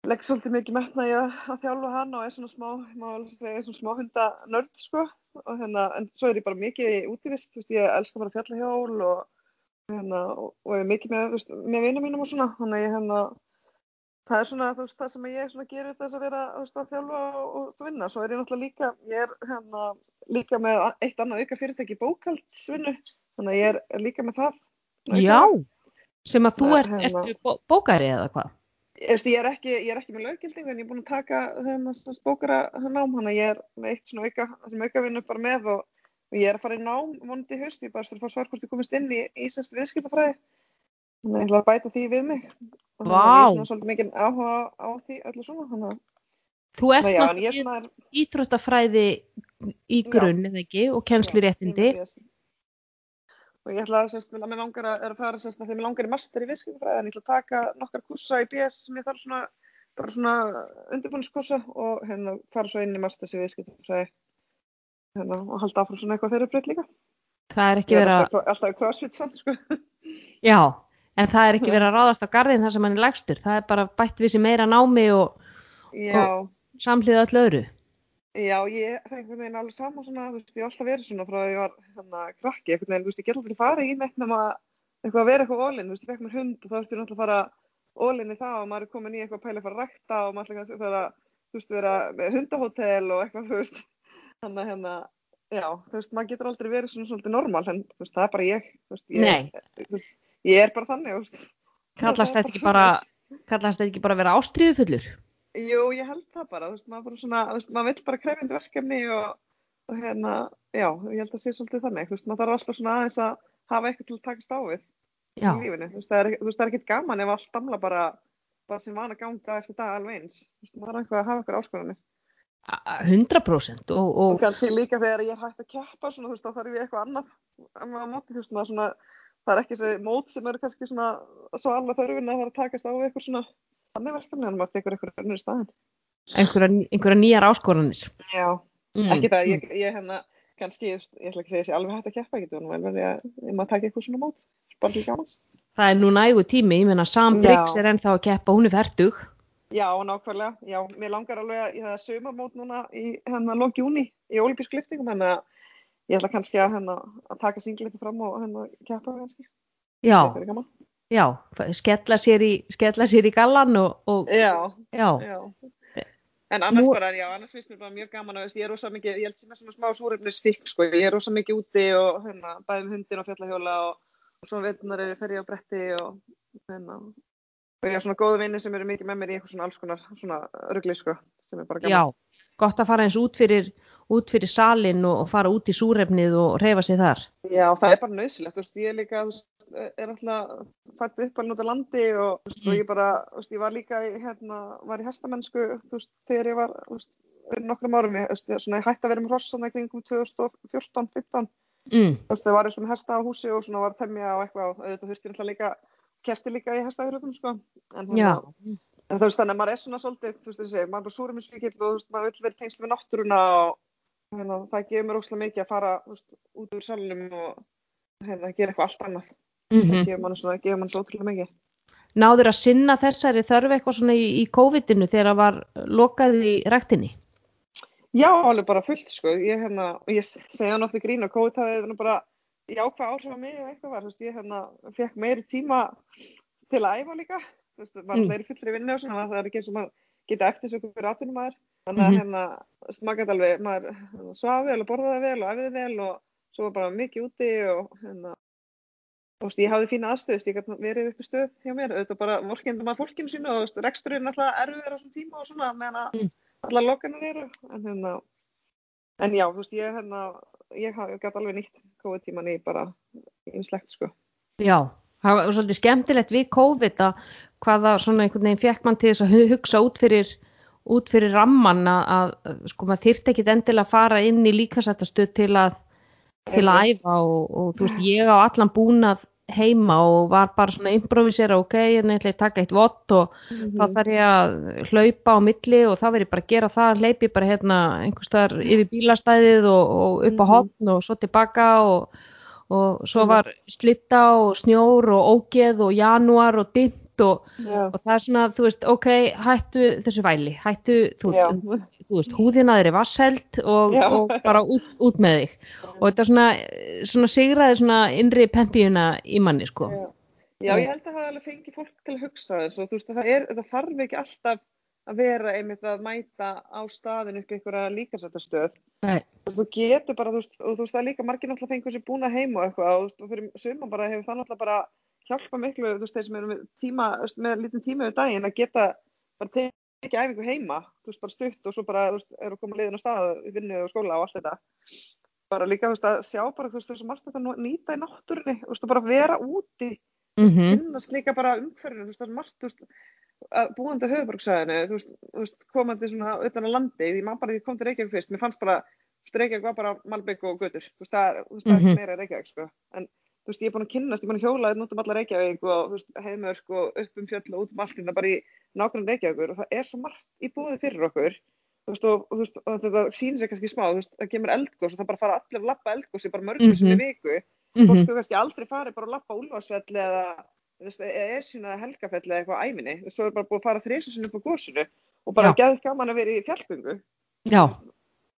legg svolítið mikið metna í að, að þjálfa hann og er svona smá, segja, svona smá hunda nörd sko og hérna, en svo er ég bara mikið útivist, þú veist, ég elskar bara fjallahjól og hérna, og, og er mikið með, þú veist, með vinnum mínum og svona, þannig ég hérna, það er svona, þú veist, það sem ég svona gerir þess að vera, þú veist, að þjálfa og, og vinna, svo er ég náttúrulega líka, ég er hérna líka með eitt annað auka fyrirtæki bókaldsvinnu, þannig ég er, er líka með það. Já, sem að þú ert, hérna, ertu bókari eða hvað? Ég er ekki, ég er ekki með löggilding en ég er búin að taka þennan bókara nám hann að ég er með eitt svona auka, auka vinnu bara með og, og ég er að fara í nám vonandi í haust, ég bara að fá svar hvort ég komist inn í Ísast viðskiptafræði þannig að ég ætla að bæta því við mig og Vá! ég er svona svolítið mikið áhuga á því öllu svona að Þú ert náttúrulega svona íþróttafræði í grunn, eða ekki, og kennsluréttindi. Og ég ætla að, sérst, að mér langar að, að fara sérst, að því mér langar í master í viðskiptafræði en ég ætla að taka nokkar kursa í BS sem ég þarf svona bara svona undirbúiniskursa og hérna fara svo inn í masters í viðskiptafræði hérna og halda áfram svona eitthvað þeirra breytt líka Það er ekki er verið að, alltaf, crossfit samt sko já, en það er ekki verið að ráðast á garðin þar sem hann er lægstur. Það er bara bætt við sér meira námi og já, samhliða öllu öðru. Já, ég það er einhvern veginn alveg sama svona, þú veist, ég hef alltaf verið svona frá að ég var hérna krakki, einhvern veginn, þú veist, ég get alltaf farið í neitt nema eitthvað að vera eitthvað ólinn, þú veist, ég fekk mér hund og þá ertu náttúrulega að fara ólinn í það og maður er komin í eitthvað að pæla að fara að rækta og maður ætla kannski að fara, þú veist, vera með hundahótel og eitthvað, þú veist, þannig að hérna, já, þú veist, maður getur aldrei verið svona svolítið normal, en þú veist, það er bara ég, þú veist, ég, ég er bara þannig, þú veist. Kallast er þetta ekki bara, kallast þetta ekki bara að vera ástriðu fullur? Jú, ég held það bara, þú veist, maður bara svona, þú veist, maður vill bara krefjandi verkefni og, og hérna, já, ég held að sé svolítið þannig, þú veist, maður þarf alltaf svona aðeins að hafa eitthvað til að takast á við Já, í lífinu, þú veist, það er, er ekkert gaman ef allt damla bara, bara sem vana ganga eftir dag alveg eins, þú veist, maður þarf eitthvað að hafa eitthvað a- 100% og, Og og kannski líka þegar ég er hægt að keppa, svona, þú veist, þá þarf ég eitthvað annað að maður móti, þú veist, maður svona, það er ekki þessi mót sem eru kannski svona, svo alla þörfin að það er að takast á eitthvað svona, þannig verkefni, en maður tekur eitthvað önnur í staðinn. einhverja, einhverja nýjar áskoranir. Já, Mm. ekki það, ég, ég hérna kannski, ég, ég ætla ekki að segja þessi alveg hægt að keppa, getur vel verið að maður taka eitthvað svona mót, bara til gamans. Það er nú nægu tími, ég meina Sam. Briggs er ennþá að keppa, hún er færtug. Já, nákvæmlega, já, mér langar alveg að ég það sömarmót núna í hérna lók júni í olimpísku liftingum, þannig að ég ætla kannski að hérna að taka singleti fram og hérna keppa kannski, Já. Já, skella sér í, skella sér í gallan og, og Já, já, já. En annars Nú- bara, já, annars finnst mér bara mjög gaman að, ég er rosa mikið, ég held sem er svona smá súrefnisfikk, sko, ég er rosa mikið úti og hérna, bæði með hundin og fjallahjóla og, og svo veitunar er ég fer ég á bretti og hérna, og ég har svona góða vinni sem eru mikið með mér í eitthvað svona alls konar svona rugli, sko, sem er bara já, gaman. gott að fara eins út fyrir, út fyrir salin og, fara út í súrefnið og reyfa sig þar. Já, það er bara nöðsilegt, þú veist, ég er líka, er alltaf fætt upp alveg út á landi og, þú veist, og ég bara, þú veist, ég var líka í, hérna, var í hestamennsku, þú veist, þegar ég var, þú nokkrum árum, ég, þú svona, ég hætti að vera með hrossan í kringum 2014-15, Mm. þú það var eins og hesta á húsi og svona var temja og eitthvað og auðvitað þurfti náttúrulega líka, kefti líka í hestaðuröfum, sko, en Já, hérna, en þú veist, þannig að maður er svona svolítið, þú veist, þessi, maður er bara súruminsvíkill og, þú veist, maður vill vera tengslu við náttúruna og, hérna, það gefur mér óslega mikið að fara, þú veist, út úr salnum og, hérna, gera eitthvað allt annað mm það gefur mann mann svo ótrúlega mikið. Náður að sinna þessari þörf eitthvað svona í, í COVID-inu þegar það var lokað í ræktinni? Já, alveg bara fullt, sko, ég hérna, ég segja hann ofta grín og COVID hafði nú bara jákvæð áhrif á mig og eitthvað var, þú veist, ég hérna fekk meiri tíma til að æfa líka, þú veist, maður Mm. er fullri vinnu og svona, að það er ekki eins og maður geta eftir svo fyrir atvinnum maður, þannig að Mhm. hérna, gæti alveg, maður svafi vel og borðaði vel og æfiði vel og svo bara mikið úti og hérna, veist, ég hafði fína aðstöð, ég gæti verið upp í stöð hjá mér, auðvitað bara vorkendum að fólkinu sínu og veist, reksturinn alltaf erfiður á þessum tíma og svona, meðan að Mm. allar lokanar eru, en hérna, en já, þú veist, ég hérna, ég gæti alveg nýtt COVID-tíman í bara ymslegt, sko. Já, það var svolítið skemmtilegt við COVID að hvaða svona einhvern veginn fekk mann til þess að hu- hugsa út fyrir, út fyrir ramman að, að sko maður þyrfti ekkit endilega að fara inn í líkasættastöð til að, til að æfa og, og þú veist ég á allan búnað heima og var bara svona improvisera ok, en ég ætla að taka eitt vott og þá þarf ég að hlaupa á milli og þá verð ég bara að gera það, hleypi bara hérna einhvers staðar yfir bílastæðið og, og upp á Mhm. hotn og svo tilbaka og, og svo Mhm. var slitta og snjór og ógeð og janúar og dimmt út og, og það er svona, þú veist, ok, hættu þessu væli, hættu, þú, Já. þú veist, húðina þeir er vassheld og, og bara út, út með þig og þetta svona, svona sigraði svona innri pempíuna í manni, sko. Já. Já, ég held að það alveg fengið fólk til að hugsa þess og þú veist, það, er, það þarf ekki alltaf að vera einmitt að mæta á staðin upp í einhverja líkansættastöð. Nei. Þú getur bara, þú veist, og þú veist, það er líka margir náttúrulega fengur sér búna heima og eitthvað og þú veist, og fyrir suma bara hefur það náttúrulega bara hjálpa miklu, þú veist, þeir sem eru með tíma, þú veist, með lítinn tíma við daginn að geta bara tekið æfingu heima, þú veist, bara stutt og svo bara, þú veist, eru að koma liðin á stað, vinnu og skóla og allt þetta. Bara líka, þú veist, að sjá bara, þú veist, þessu margt þetta að nýta í náttúrunni, þú veist, og bara vera úti Mm kynnast líka bara umhverfinu, þú veist, er margt, þú veist, að búandi á höfuborgsæðinu, þú veist, þú veist, komandi svona utan á landi, því maður bara, kom til Reykjavík fyrst, mér fannst bara, þú veist, Reykjavík var bara Malbygg og Götur, þú veist, það, þú veist, er Mhm. ekki meira Reykjavík, sko, en, þú veist, ég er búin að kynnast, ég er búin að hjóla þetta út um alla Reykjavík og, þú veist, heimörk og upp um fjöll og út um allt hérna bara í nákvæmlega Reykjavíkur og það er svo margt í búið fyrir okkur, þú veist, og, og þú veist, og þetta sýnir sig kannski smá, þú veist, það kemur eldgós og það bara fara allir að lappa eldgósi bara mörgum mm Mhm. í viku, -hmm. fólk hefur kannski aldrei farið bara að lappa úlfarsvelli eða þú eða esjuna eða helgafelli eða eitthvað æminni þú veist, svo er bara búið að fara þrísusinu upp á gósinu og bara geðið gaman að vera í fjallgöngu. Já,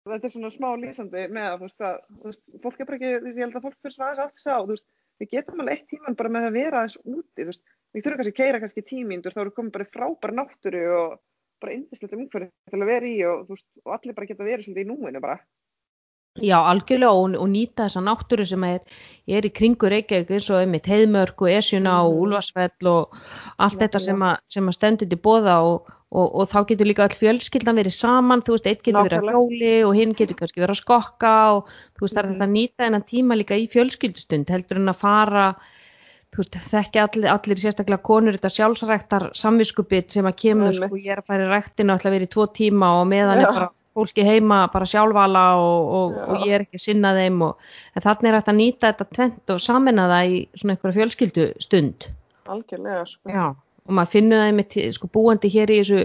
þetta er svona smá lýsandi með að þú veist, að, þú fólk er bara ekki, þú ég held að fólk fyrir svona aðeins átt sá, þú veist, við getum alveg eitt tíman bara með að vera aðeins úti, þú veist við þurfum kannski að keira kannski tímíndur, þá eru komin bara í frábæra náttúru og bara indislegt umhverfið til að vera í og þú veist, og allir bara geta verið svona í núinu bara já, algjörlega og, og nýta þessa náttúru sem er, er í kringu Reykjavík eins og einmitt heiðmörk og esjuna og Mhm. úlfarsfell og allt þetta Nákvæmlega. sem að, sem að stendur til bóða og, og, og þá getur líka öll fjölskyldan verið saman, þú veist, eitt getur verið að hjóli og hinn getur kannski verið að skokka og þú veist, það er Mhm. þetta að nýta þennan tíma líka í fjölskyldustund heldur en að fara þú veist, þekki allir, allir sérstaklega konur þetta sjálfsræktar samviskubit sem að kemur, sko, ég er að fara í ætla að vera í tvo tíma og meðan er bara fólki heima bara sjálfala og, og, og ég er ekki að sinna þeim og, en þannig er hægt að nýta þetta tvent og samena það í svona einhverja fjölskyldu stund algjörlega, sko. Já, og maður finnur það með sko, búandi hér í þessu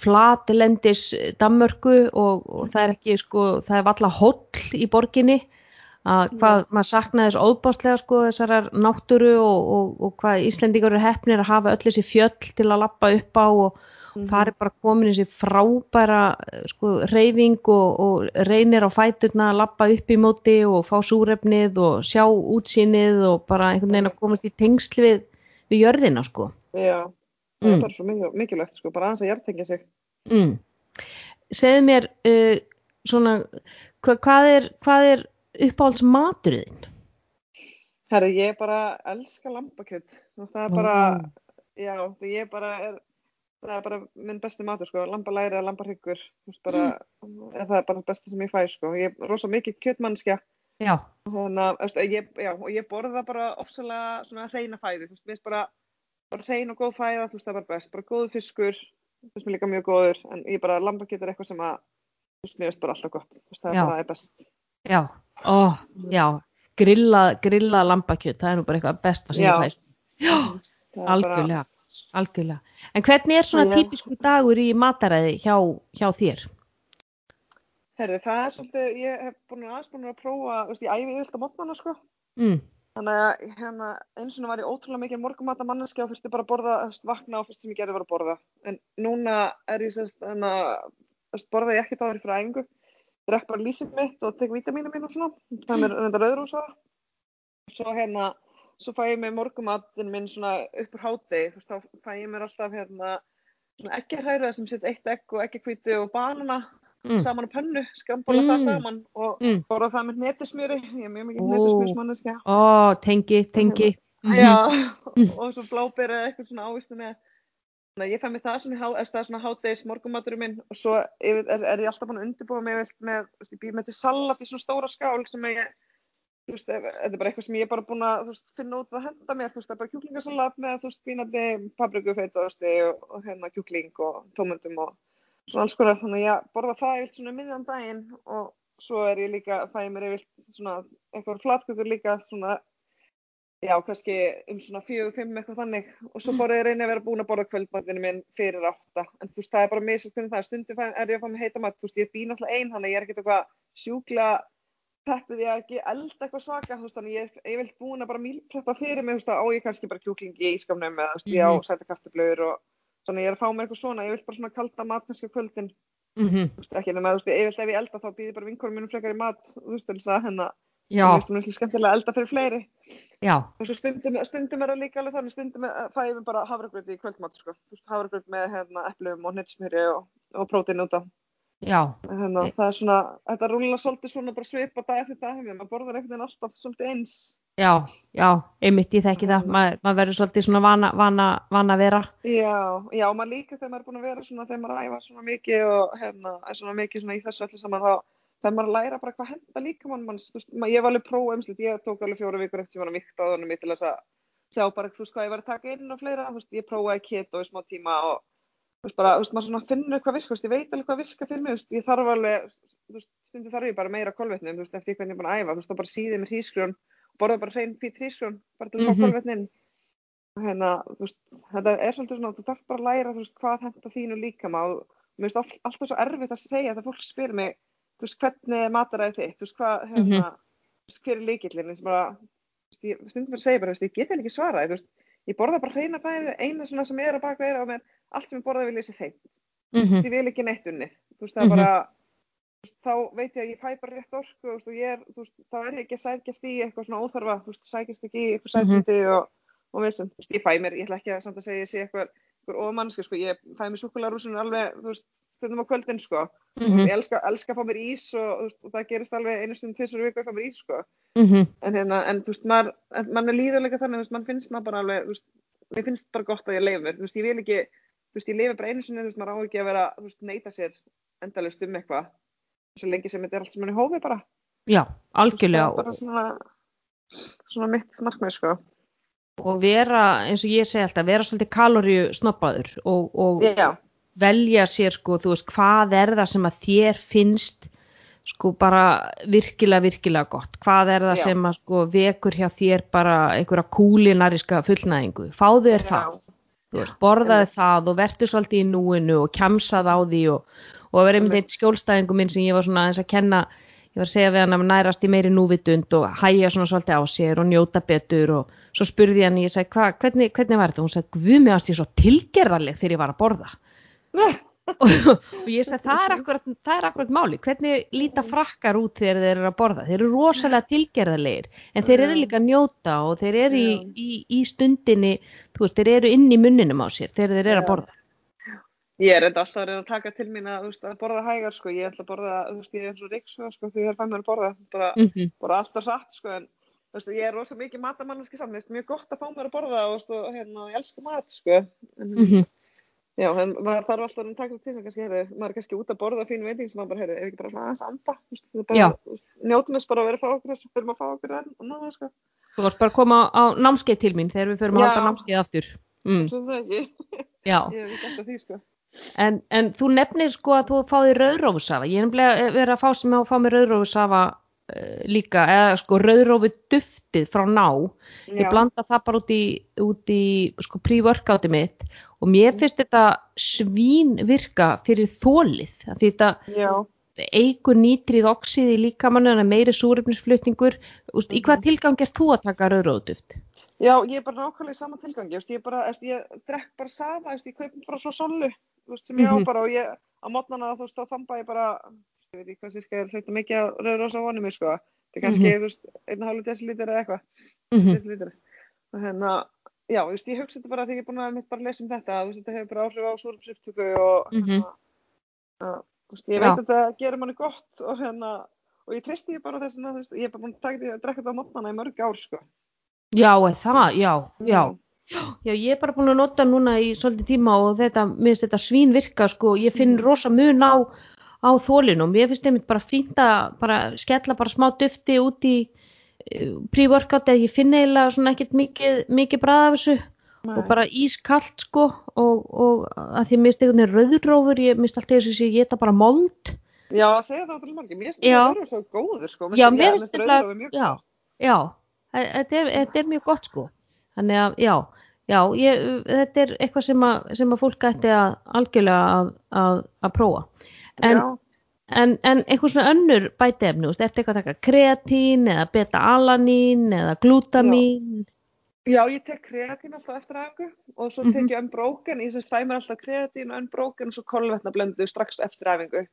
flatlendis Danmörku og, og það er ekki sko, það er valla hóll í borginni að hvað maður saknaði þess óbáslega sko þessarar náttúru og, og, og hvað Íslendingar eru hefnir að hafa öll þessi fjöll til að lappa upp á og Mhm. það er bara komin þessi frábæra sko reyfing og, og reynir á fæturna að lappa upp í móti og fá súrefnið og sjá útsýnið og bara einhvern veginn að komast í tengsl við, við jörðina sko. Já, það Mm. er bara svo mikil- mikilvægt sko, bara aðeins að hjartengja sig. Mm. Segðu mér uh, svona, hva, hvað er, er uppáhalds maturðin? Herri, ég bara elska lambakjöt og það er bara, Mm. já, ég bara er, það er bara minn besti matur sko, lambalæri eða lambarhyggur, eða það er bara það besta sem ég fæ sko, ég er rosa mikið já, og ég borða bara ofsalega svona hreina fæði, þú veist, mér finnst bara, bara hrein og góð fæða, þú veist, það er bara best, bara góðu fiskur, þú veist, mér líka mjög góður, en ég bara, lambakjöt er eitthvað sem að, þú veist, mér finnst bara alltaf gott, þú veist, það er bara er best. já, ó, já, grilla, grilla lambakjöt, það er nú bara eitthvað besta sem Já. ég fæst. Já, er bara- algjörlega, algjörlega. En hvernig er svona Já. típisku dagur í mataræði hjá, hjá þér? Herði, það er svolítið, ég hef búin búin að prófa, þú veist, ég æfi yfirlt á mótnana, sko. Mm. Þannig að hérna, eins og var ég ótrúlega mikið morgumata manneskja og fyrst ég bara að borða, veist, vakna og fyrst sem ég gerði var að borða. En núna er ég sérst, þannig að, borða ég ekki þá fyrir æfingu. Drekk bara lýsið mitt og tek vítamínu mín og svona. Það er mér reynda rauðrúsa. Svo hérna, svo fæ ég mig morgumatinn minn svona upp úr hádegi, þú veist, þá fæ ég mér alltaf hérna, svona eggjahræra sem sitt eitt egg og eggjahvíti og banana Mm. saman á pönnu, skambóla Mm. það saman og Mm. borða það með netismjöri, ég er mjög mikið Ó. netismjörsmanneskja. Ó, tengi, tengi. Mhm. Já, og svo bláber eða eitthvað svona ávistu með. Þannig að ég fæ mér það svona, það er svona hádegis morgumaturum minn og svo er, er, ég alltaf búin að undirbúa mig með, veist, ég býð með til salat í svona stóra skál sem ég, þú veist, þetta er bara eitthvað sem ég er bara búin að, veist, finna út að henda mér, þú veist, það er bara kjúklingasalat með, þú veist, bínandi, papriku, feitaosti og, og hérna kjúkling og tómundum og svona alls konar, þannig að ég borða það yfir svona miðjan daginn og svo er ég líka, fæ ég mér yfir svona eitthvað flatkökur líka, svona já, kannski um svona fjögur, fimm eitthvað þannig. Og svo bara ég reyni að vera búin að borða kvöldmatinu minn fyrir átta. En þú veist, það er bara misast hvernig það er. Stundum er ég að fá mig heita mat, þú veist, ég er býn alltaf ein þannig að ég er ekkert eitthvað sjúkla peppið ég að ekki elda eitthvað svaka, þú veist, þannig ég er yfirleitt búin að bara mílpreppa fyrir mig, þú veist, á ég kannski bara kjúklingi í ískapnum eða, þú veist, ég á Mhm. sæta kaftiblöður og svona ég er að fá mér eitthvað svona, ég vil bara svona kalda mat kannski kvöldin, mhm, þú veist, ekki nema, þú veist, ef ég elda þá býði bara vinkonum mínum frekar í mat, þú veist, til þess að hennar, mér finnst það miklu skemmtilega að elda fyrir fleiri. já, Og svo stundum, stundum er það líka alveg þannig, stundum er- fæ ég mér bara hafragröð í kvöldmat, sko, þú veist, hafragröð með hérna eplum og hnettsmjöri og, og prótein út af. já, Hérna, það er svona, þetta rúla svolítið svona bara svipa dag eftir dag, hefur, maður borðar einhvern veginn alltaf svolítið eins. Já, já, einmitt ég þekki það, Mhm. maður mað verður svolítið svona vana, vana, vana vera. Já, já, maður líka þegar maður er búin að vera svona, þegar maður æfa svona mikið og hérna, er svona mikið svona í þessu öllu saman, þá þegar maður læra bara hvað henda líka mann, manns, þú veist, maður, ég var alveg próf emslit, ég tók alveg fjóra vikur eftir ég var að vikta á þannig til þess að sjá bara, þú veist, hvað ég var að taka inn og fleira, þú veist, ég prófaði keto í smá tíma og, þú veist, bara, þú veist, maður svona finnur hvað virkar, þú veist, ég veit alveg hvað virkar fyrir mig, þú veist, ég þarf alveg, þú veist, stundu þarf ég bara meira kolvetnum, þú veist, eftir hvernig ég er búin að æfa, þú veist, þá bara síðið mér hrísgrjón, borða bara hrein fít hrísgrjón, bara til að fá Mhm. kolvetnin hérna, veist, þetta er svolítið svona, þú þarf bara að læra, veist, hvað henda þínu líkama og mér finnst all, alltaf svo erfitt að segja þegar fólk spyr mig, veist, hvernig er mataræði þitt, þú veist, hvað, hérna, veist, hver er líkillin, stundum bara að segja bara, ég get ekki veist, ég borða bara hreina fæði, eina svona sem er að baka er á mér, allt sem ég borða vil ég sé hreint, þú Mhm, ég vil ekki neitt unnið, þú veist, það Mhm. bara, þá veit ég að ég fæ bara rétt orku, og ég er, þú veist, þá er ég ekki að sækjast í eitthvað svona óþarfa, þú veist, sækjast ekki í eitthvað Mhm. sætindi og, og vissum, þú veist, ég fæ mér, ég ætla ekki að samt að segja, ég sé eitthvað, eitthvað ofmannski, sko, ég fæ mér súkularúsinu alveg, þú veist, stundum á kvöldin, sko, mhm, ég elska, elska að fá mér ís og, þú veist, og það gerist alveg einu stund tvisar viku að fá mér ís, sko, mhm, en hérna, en þú veist, maður, mann er líður líka þannig, þú veist, mann finnst maður bara alveg, þú veist, mér finnst bara gott að ég leifi mér, þú veist, ég vil ekki, þú veist, ég lifi bara einu sinni, þú veist, maður á ekki að vera, þú veist, neita sér endalist um eitthvað, svo lengi sem þetta er allt sem mann í hófi bara, já, algjörlega er bara svona, svona mitt markmið, sko. og vera, eins og ég segi alltaf, vera svolítið kaloríu snoppaður og, og velja sér sko, þú veist, hvað er það sem að þér finnst sko bara virkilega, virkilega gott, hvað er það Já. sem að sko vekur hjá þér bara einhverja kúlinariska fullnæðingu, fáðu þér Já. það, veist, borðaðu einmitt. það og vertu svolítið í núinu og kjamsað á því og, og að vera einmitt eitt skjólstæðingu minn sem ég var svona aðeins að kenna, ég var að segja við hann að nærast í meiri núvitund og hæja svona svolítið á sér og njóta betur og svo spurði ég hann, ég segi, hva, hvernig, hvernig var þetta? Hún sagði, guð mig ást ég svo tilgerðarleg þegar ég var að borða. Og, og ég sagði það er akkurat, það er akkurat máli hvernig líta frakkar út þegar þeir eru að borða? Þeir eru rosalega tilgerðarlegir en þeir eru líka að njóta og þeir eru í, í, í stundinni veist, þeir eru inn í munninum á sér þegar þeir eru að borða ég er enda alltaf að reyna að taka til mín að, veist, að borða hægar, sko, ég ætla að borða, þú veist, ég er svo ríksu, sko, því ég er fæn mér að borða, bara, mm bara alltaf hratt, sko, en, þú veist, ég er rosa mikið matamanniski saman, finnst mjög gott að fá mér að borða og, veist, og, hérna, ég elska mat, sko, en, -hmm. Já, en maður þarf alltaf að taka til sem kannski, heyrðu, maður er kannski út að borða fínu veiting sem maður bara, heyrðu, ef ekki bara svona aðeins anda, þú veist, það er bara, veist, njótum þess bara að vera að fá okkur þess, fyrir að fá okkur enn, og náða, sko, þú varst bara að koma á námskeið til mín þegar við förum að halda námskeið aftur. Mm, svo það ekki, já. Ég hef ekki eftir því, sko. En, en þú nefnir sko að þú fáði rauðrófusafa. Ég er nefnilega verið að fá sem að fá mér rauðrófusafa uh, líka, eða sko rauðrófu duftið frá ná. Ég Já. blanda það bara út í, út í sko pre-workouti mitt og mér finnst þetta svín virka fyrir þólið. Því þetta Já, eigur nýtrið oxið í líkamannu en meiri súrefnisflutningur. Úst, Í hvað Mhm. tilgang er þú að taka rauðrófuduft? já, ég er bara nákvæmlega í sama veist, ég er bara, ég drekk bara safa, veist, ég kaup bara frá Sollu, veist, sem ég á Mhm. bara og ég, á mótnana, þú veist, þá þamba ég bara, ég veit ekki hvað sirka er hljóta mikið að rauður á mig, sko, þetta er kannski, Mhm. þú veist, einn og hálfu desilítur eða eitthvað. Mm desilítur. Og hérna, já, þú veist, ég hugsa þetta bara þegar ég er búin að mitt bara lesa um þetta, þú veist, þetta hefur bara áhrif á súrupsupptöku og, Mhm. hérna, já, þú veist, ég veit að þetta gerir manni gott og hérna, og ég treysti ég bara þess að, ég er bara búin að taka því að drekka þetta á mótnana í mörg ár, sko. Já, er það, já, já. Já, ég er bara búin að nota núna í svolítið tíma og þetta, mér finnst þetta svín virka sko, ég finn Mhm. rosa mun á, á þólinu og mér finnst einmitt bara fínt að bara skella bara smá dufti út í uh, pre-workout eða ég finn eiginlega svona ekkert mikið, mikið bræða af þessu og bara ískallt sko og, og að því mér finnst einhvern veginn rauðrófur, ég minnst alltaf þess að ég geta bara mold. Já, að segja það til margir, mér finnst Já. þetta vera svo góður, sko. Já, finnst- mér finnst þetta þetta, rauðrófur mjög já, góður. já, þe- þetta er, þetta er mjög gott sko, þannig að já, já, ég, þetta er eitthvað sem að, sem að fólk ætti að algjörlega að, að, að prófa. En Já, En, en einhvern svona önnur bætefni, veist, ertu eitthvað að taka kreatín eða beta-alanín eða glútamín? Já, ég tek kreatín alltaf eftir aðeingu og svo tek Mhm. ég unbroken, ég semst fæ mér alltaf kreatín unbroken og svo kolvetna blendu strax eftir.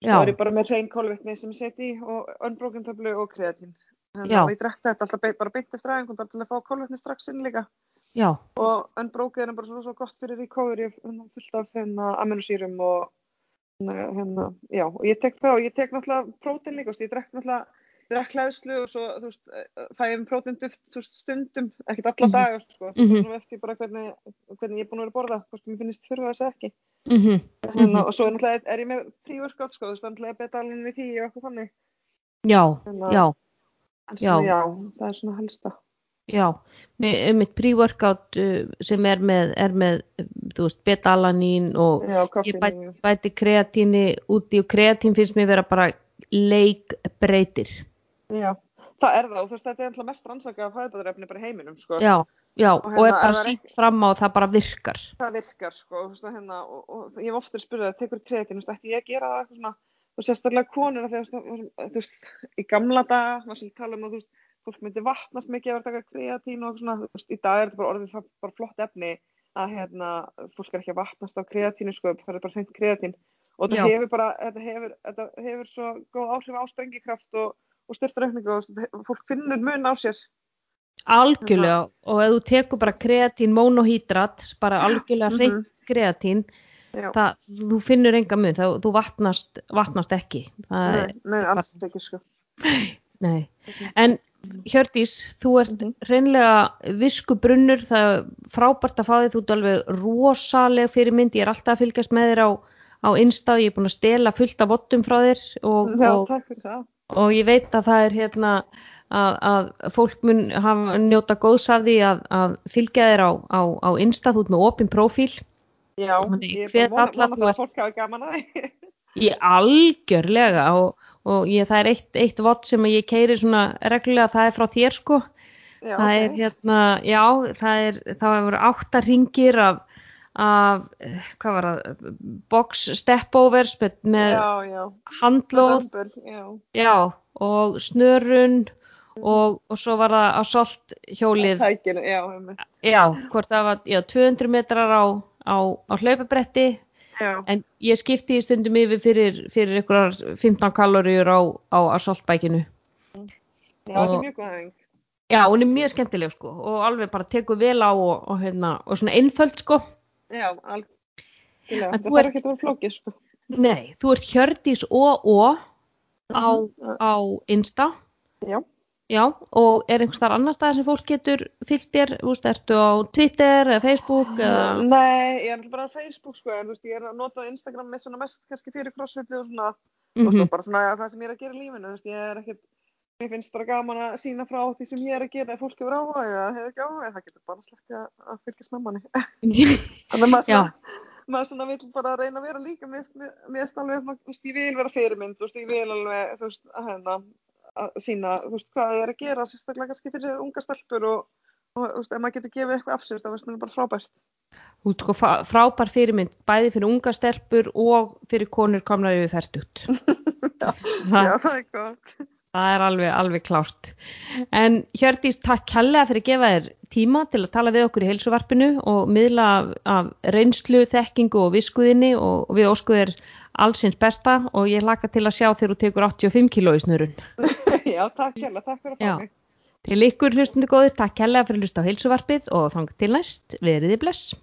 Já. Svo er ég bara með hrein kolvetni sem ég seti í og unbroken töflu og kreatín. Þannig að ég drekka þetta alltaf bara beint eftir aðeingu bara til að fá kolvetni strax inn líka. Já, Og unbroken er bara svo, svo gott fyrir recovery, hérna, fullt af hérna, aminosýrum og hérna, hérna, já, og ég tek það og ég tek náttúrulega prótein líka, ég drekk náttúrulega ég drekk hlæðslu og svo, þú veist, eh, fæ ég um próteinduft, þú veist, stundum, ekkert alla Mhm. daga, sko, Mhm. svona eftir bara hvernig, hvernig ég er búin að vera að borða, hvort mér finnst þurfa þess ekki, mhm, hérna, Mhm. og svo náttúrulega, er ég með pre-workout, sko, þú veist, náttúrulega betalinn í því og eitthvað þannig, já, Hérna- já, Já. já, það er svona helsta. já. Með, með pre-workout uh, sem er með, er með, þú veist, beta-alanín og Já, ég bæti, bæti kreatíni úti og kreatín finnst mér vera bara leikbreytir. já, það er það, og þú veist, þetta er alltaf mest rannsakað fæðaðrefni bara í heiminum, sko. Já, já, og, hérna, er ef bara sínt fram á að það bara virkar. það virkar sko veist, og hérna, og, og ég hef ofta spurðið að tekur kreatín, þú veist, ætti ég að gera það eitthvað svona og sérstaklega konur þegar þú veist, í gamla daga var sem tala um að þú veist, fólk myndi vatnast mikið að vera taka kreatín og svona, þú veist, í dag er þetta bara orðið það- bara flott efni að hérna, fólk er ekki að vatnast á kreatínu sko, það er bara hreint kreatín og þetta hefur bara, þetta hefur, þetta hefur svo góð áhrif á sprengikraft og, og styrtareikningu og fólk finnur mun á sér Algjörlega, og ef þú tekur bara kreatín monohydrat, bara algjörlega Mhm. hreint kreatín, Já. Það, þú finnur enga mun, það, þú vatnast, vatnast ekki. Það, nei, nei, alls ekki sko nei. En Hjördís, þú ert Mhm. reynlega viskubrunnur, það er frábært að fá því, þú ert alveg rosaleg fyrir mynd, ég er alltaf að fylgjast með þér á, á Insta, ég er búin að stela fullt af vottum frá þér og, Já, og, og ég veit að það er hérna að, að fólk mun hafa njóta góðs af því að, að fylgja þér á, á, á Insta, þú ert með opin prófíl Já, Þannig, ég er bara vona, alla vona þú það ert- að fólk hafi gaman að því. ég algjörlega og, og ég, það er eitt, eitt vott sem ég keiri svona reglulega, það er frá þér sko Já, það er ok. hérna, já, það er það hefur átta ringir af, af hvað var það box stepovers með, með Já, já. handlóð Já. já, og snörun og, og svo var það assault hjólið Tækinu, já, já, hvort það var já, 200 metrar á, á, á hlaupabretti já. en ég skipti í stundum yfir fyrir, fyrir einhverjar 15 kaloríur á, á assaultbækinu Já, þetta er mjög góð hefing. já, hún er mjög skemmtileg sko og alveg bara tekur vel á og, og, hérna, og svona einföld sko Já. En Það þarf ekki að vera flókið, sko. Nei, þú ert Hjördís O.O. á, Mhm. á Insta, Já. Já, og er einhvers þar annar stað sem fólk getur fyllt þér, þú veist, ertu á Twitter eða Facebook eða, Nei, ég er náttúrulega bara á Facebook, sko, en þú veist, ég er að nota Instagram með svona mest kannski fyrir crossfiti og svona, veist, Mhm. og bara svona það sem ég er að gera í lífinu, þú veist, ég er ekkert, mér finnst bara gaman að sína frá því sem ég er að gera, ef fólk hefur áhuga eða hefur ekki áhuga, það getur bara sleppt að, að fylgjast með manni. Þannig að maður svona, maður svona vill bara reyna að vera líka, finnst alveg, þú veist, ég vil vera fyrirmynd, þú veist, ég vil alveg, þú veist, að hérna, að sína, þú veist, hvað ég er að gera, sérstaklega kannski fyrir unga stelpur og, og, þú veist, ef maður getur gefið eitthvað af sér, það mér bara frábært. Þú sko frábær fyrirmynd, bæði fyrir unga stelpur og fyrir konur komnar yfir færtugt. Já, Ha. já, það er gott. Það er alveg, alveg klárt. En Hjördís, takk kærlega fyrir að gefa þér tíma til að tala við okkur í heilsuvarpinu og miðla af, af reynslu, þekkingu og viskuðinni og, og við óskuðir allsins besta og ég laka til að sjá þegar þú tekur 85 kíló í snurun. Já, takk hérlega, takk fyrir að fá mig. Til ykkur hlustundu góðir, takk kærlega fyrir að hlusta á heilsuvarpið og þang til næst, veriði bless.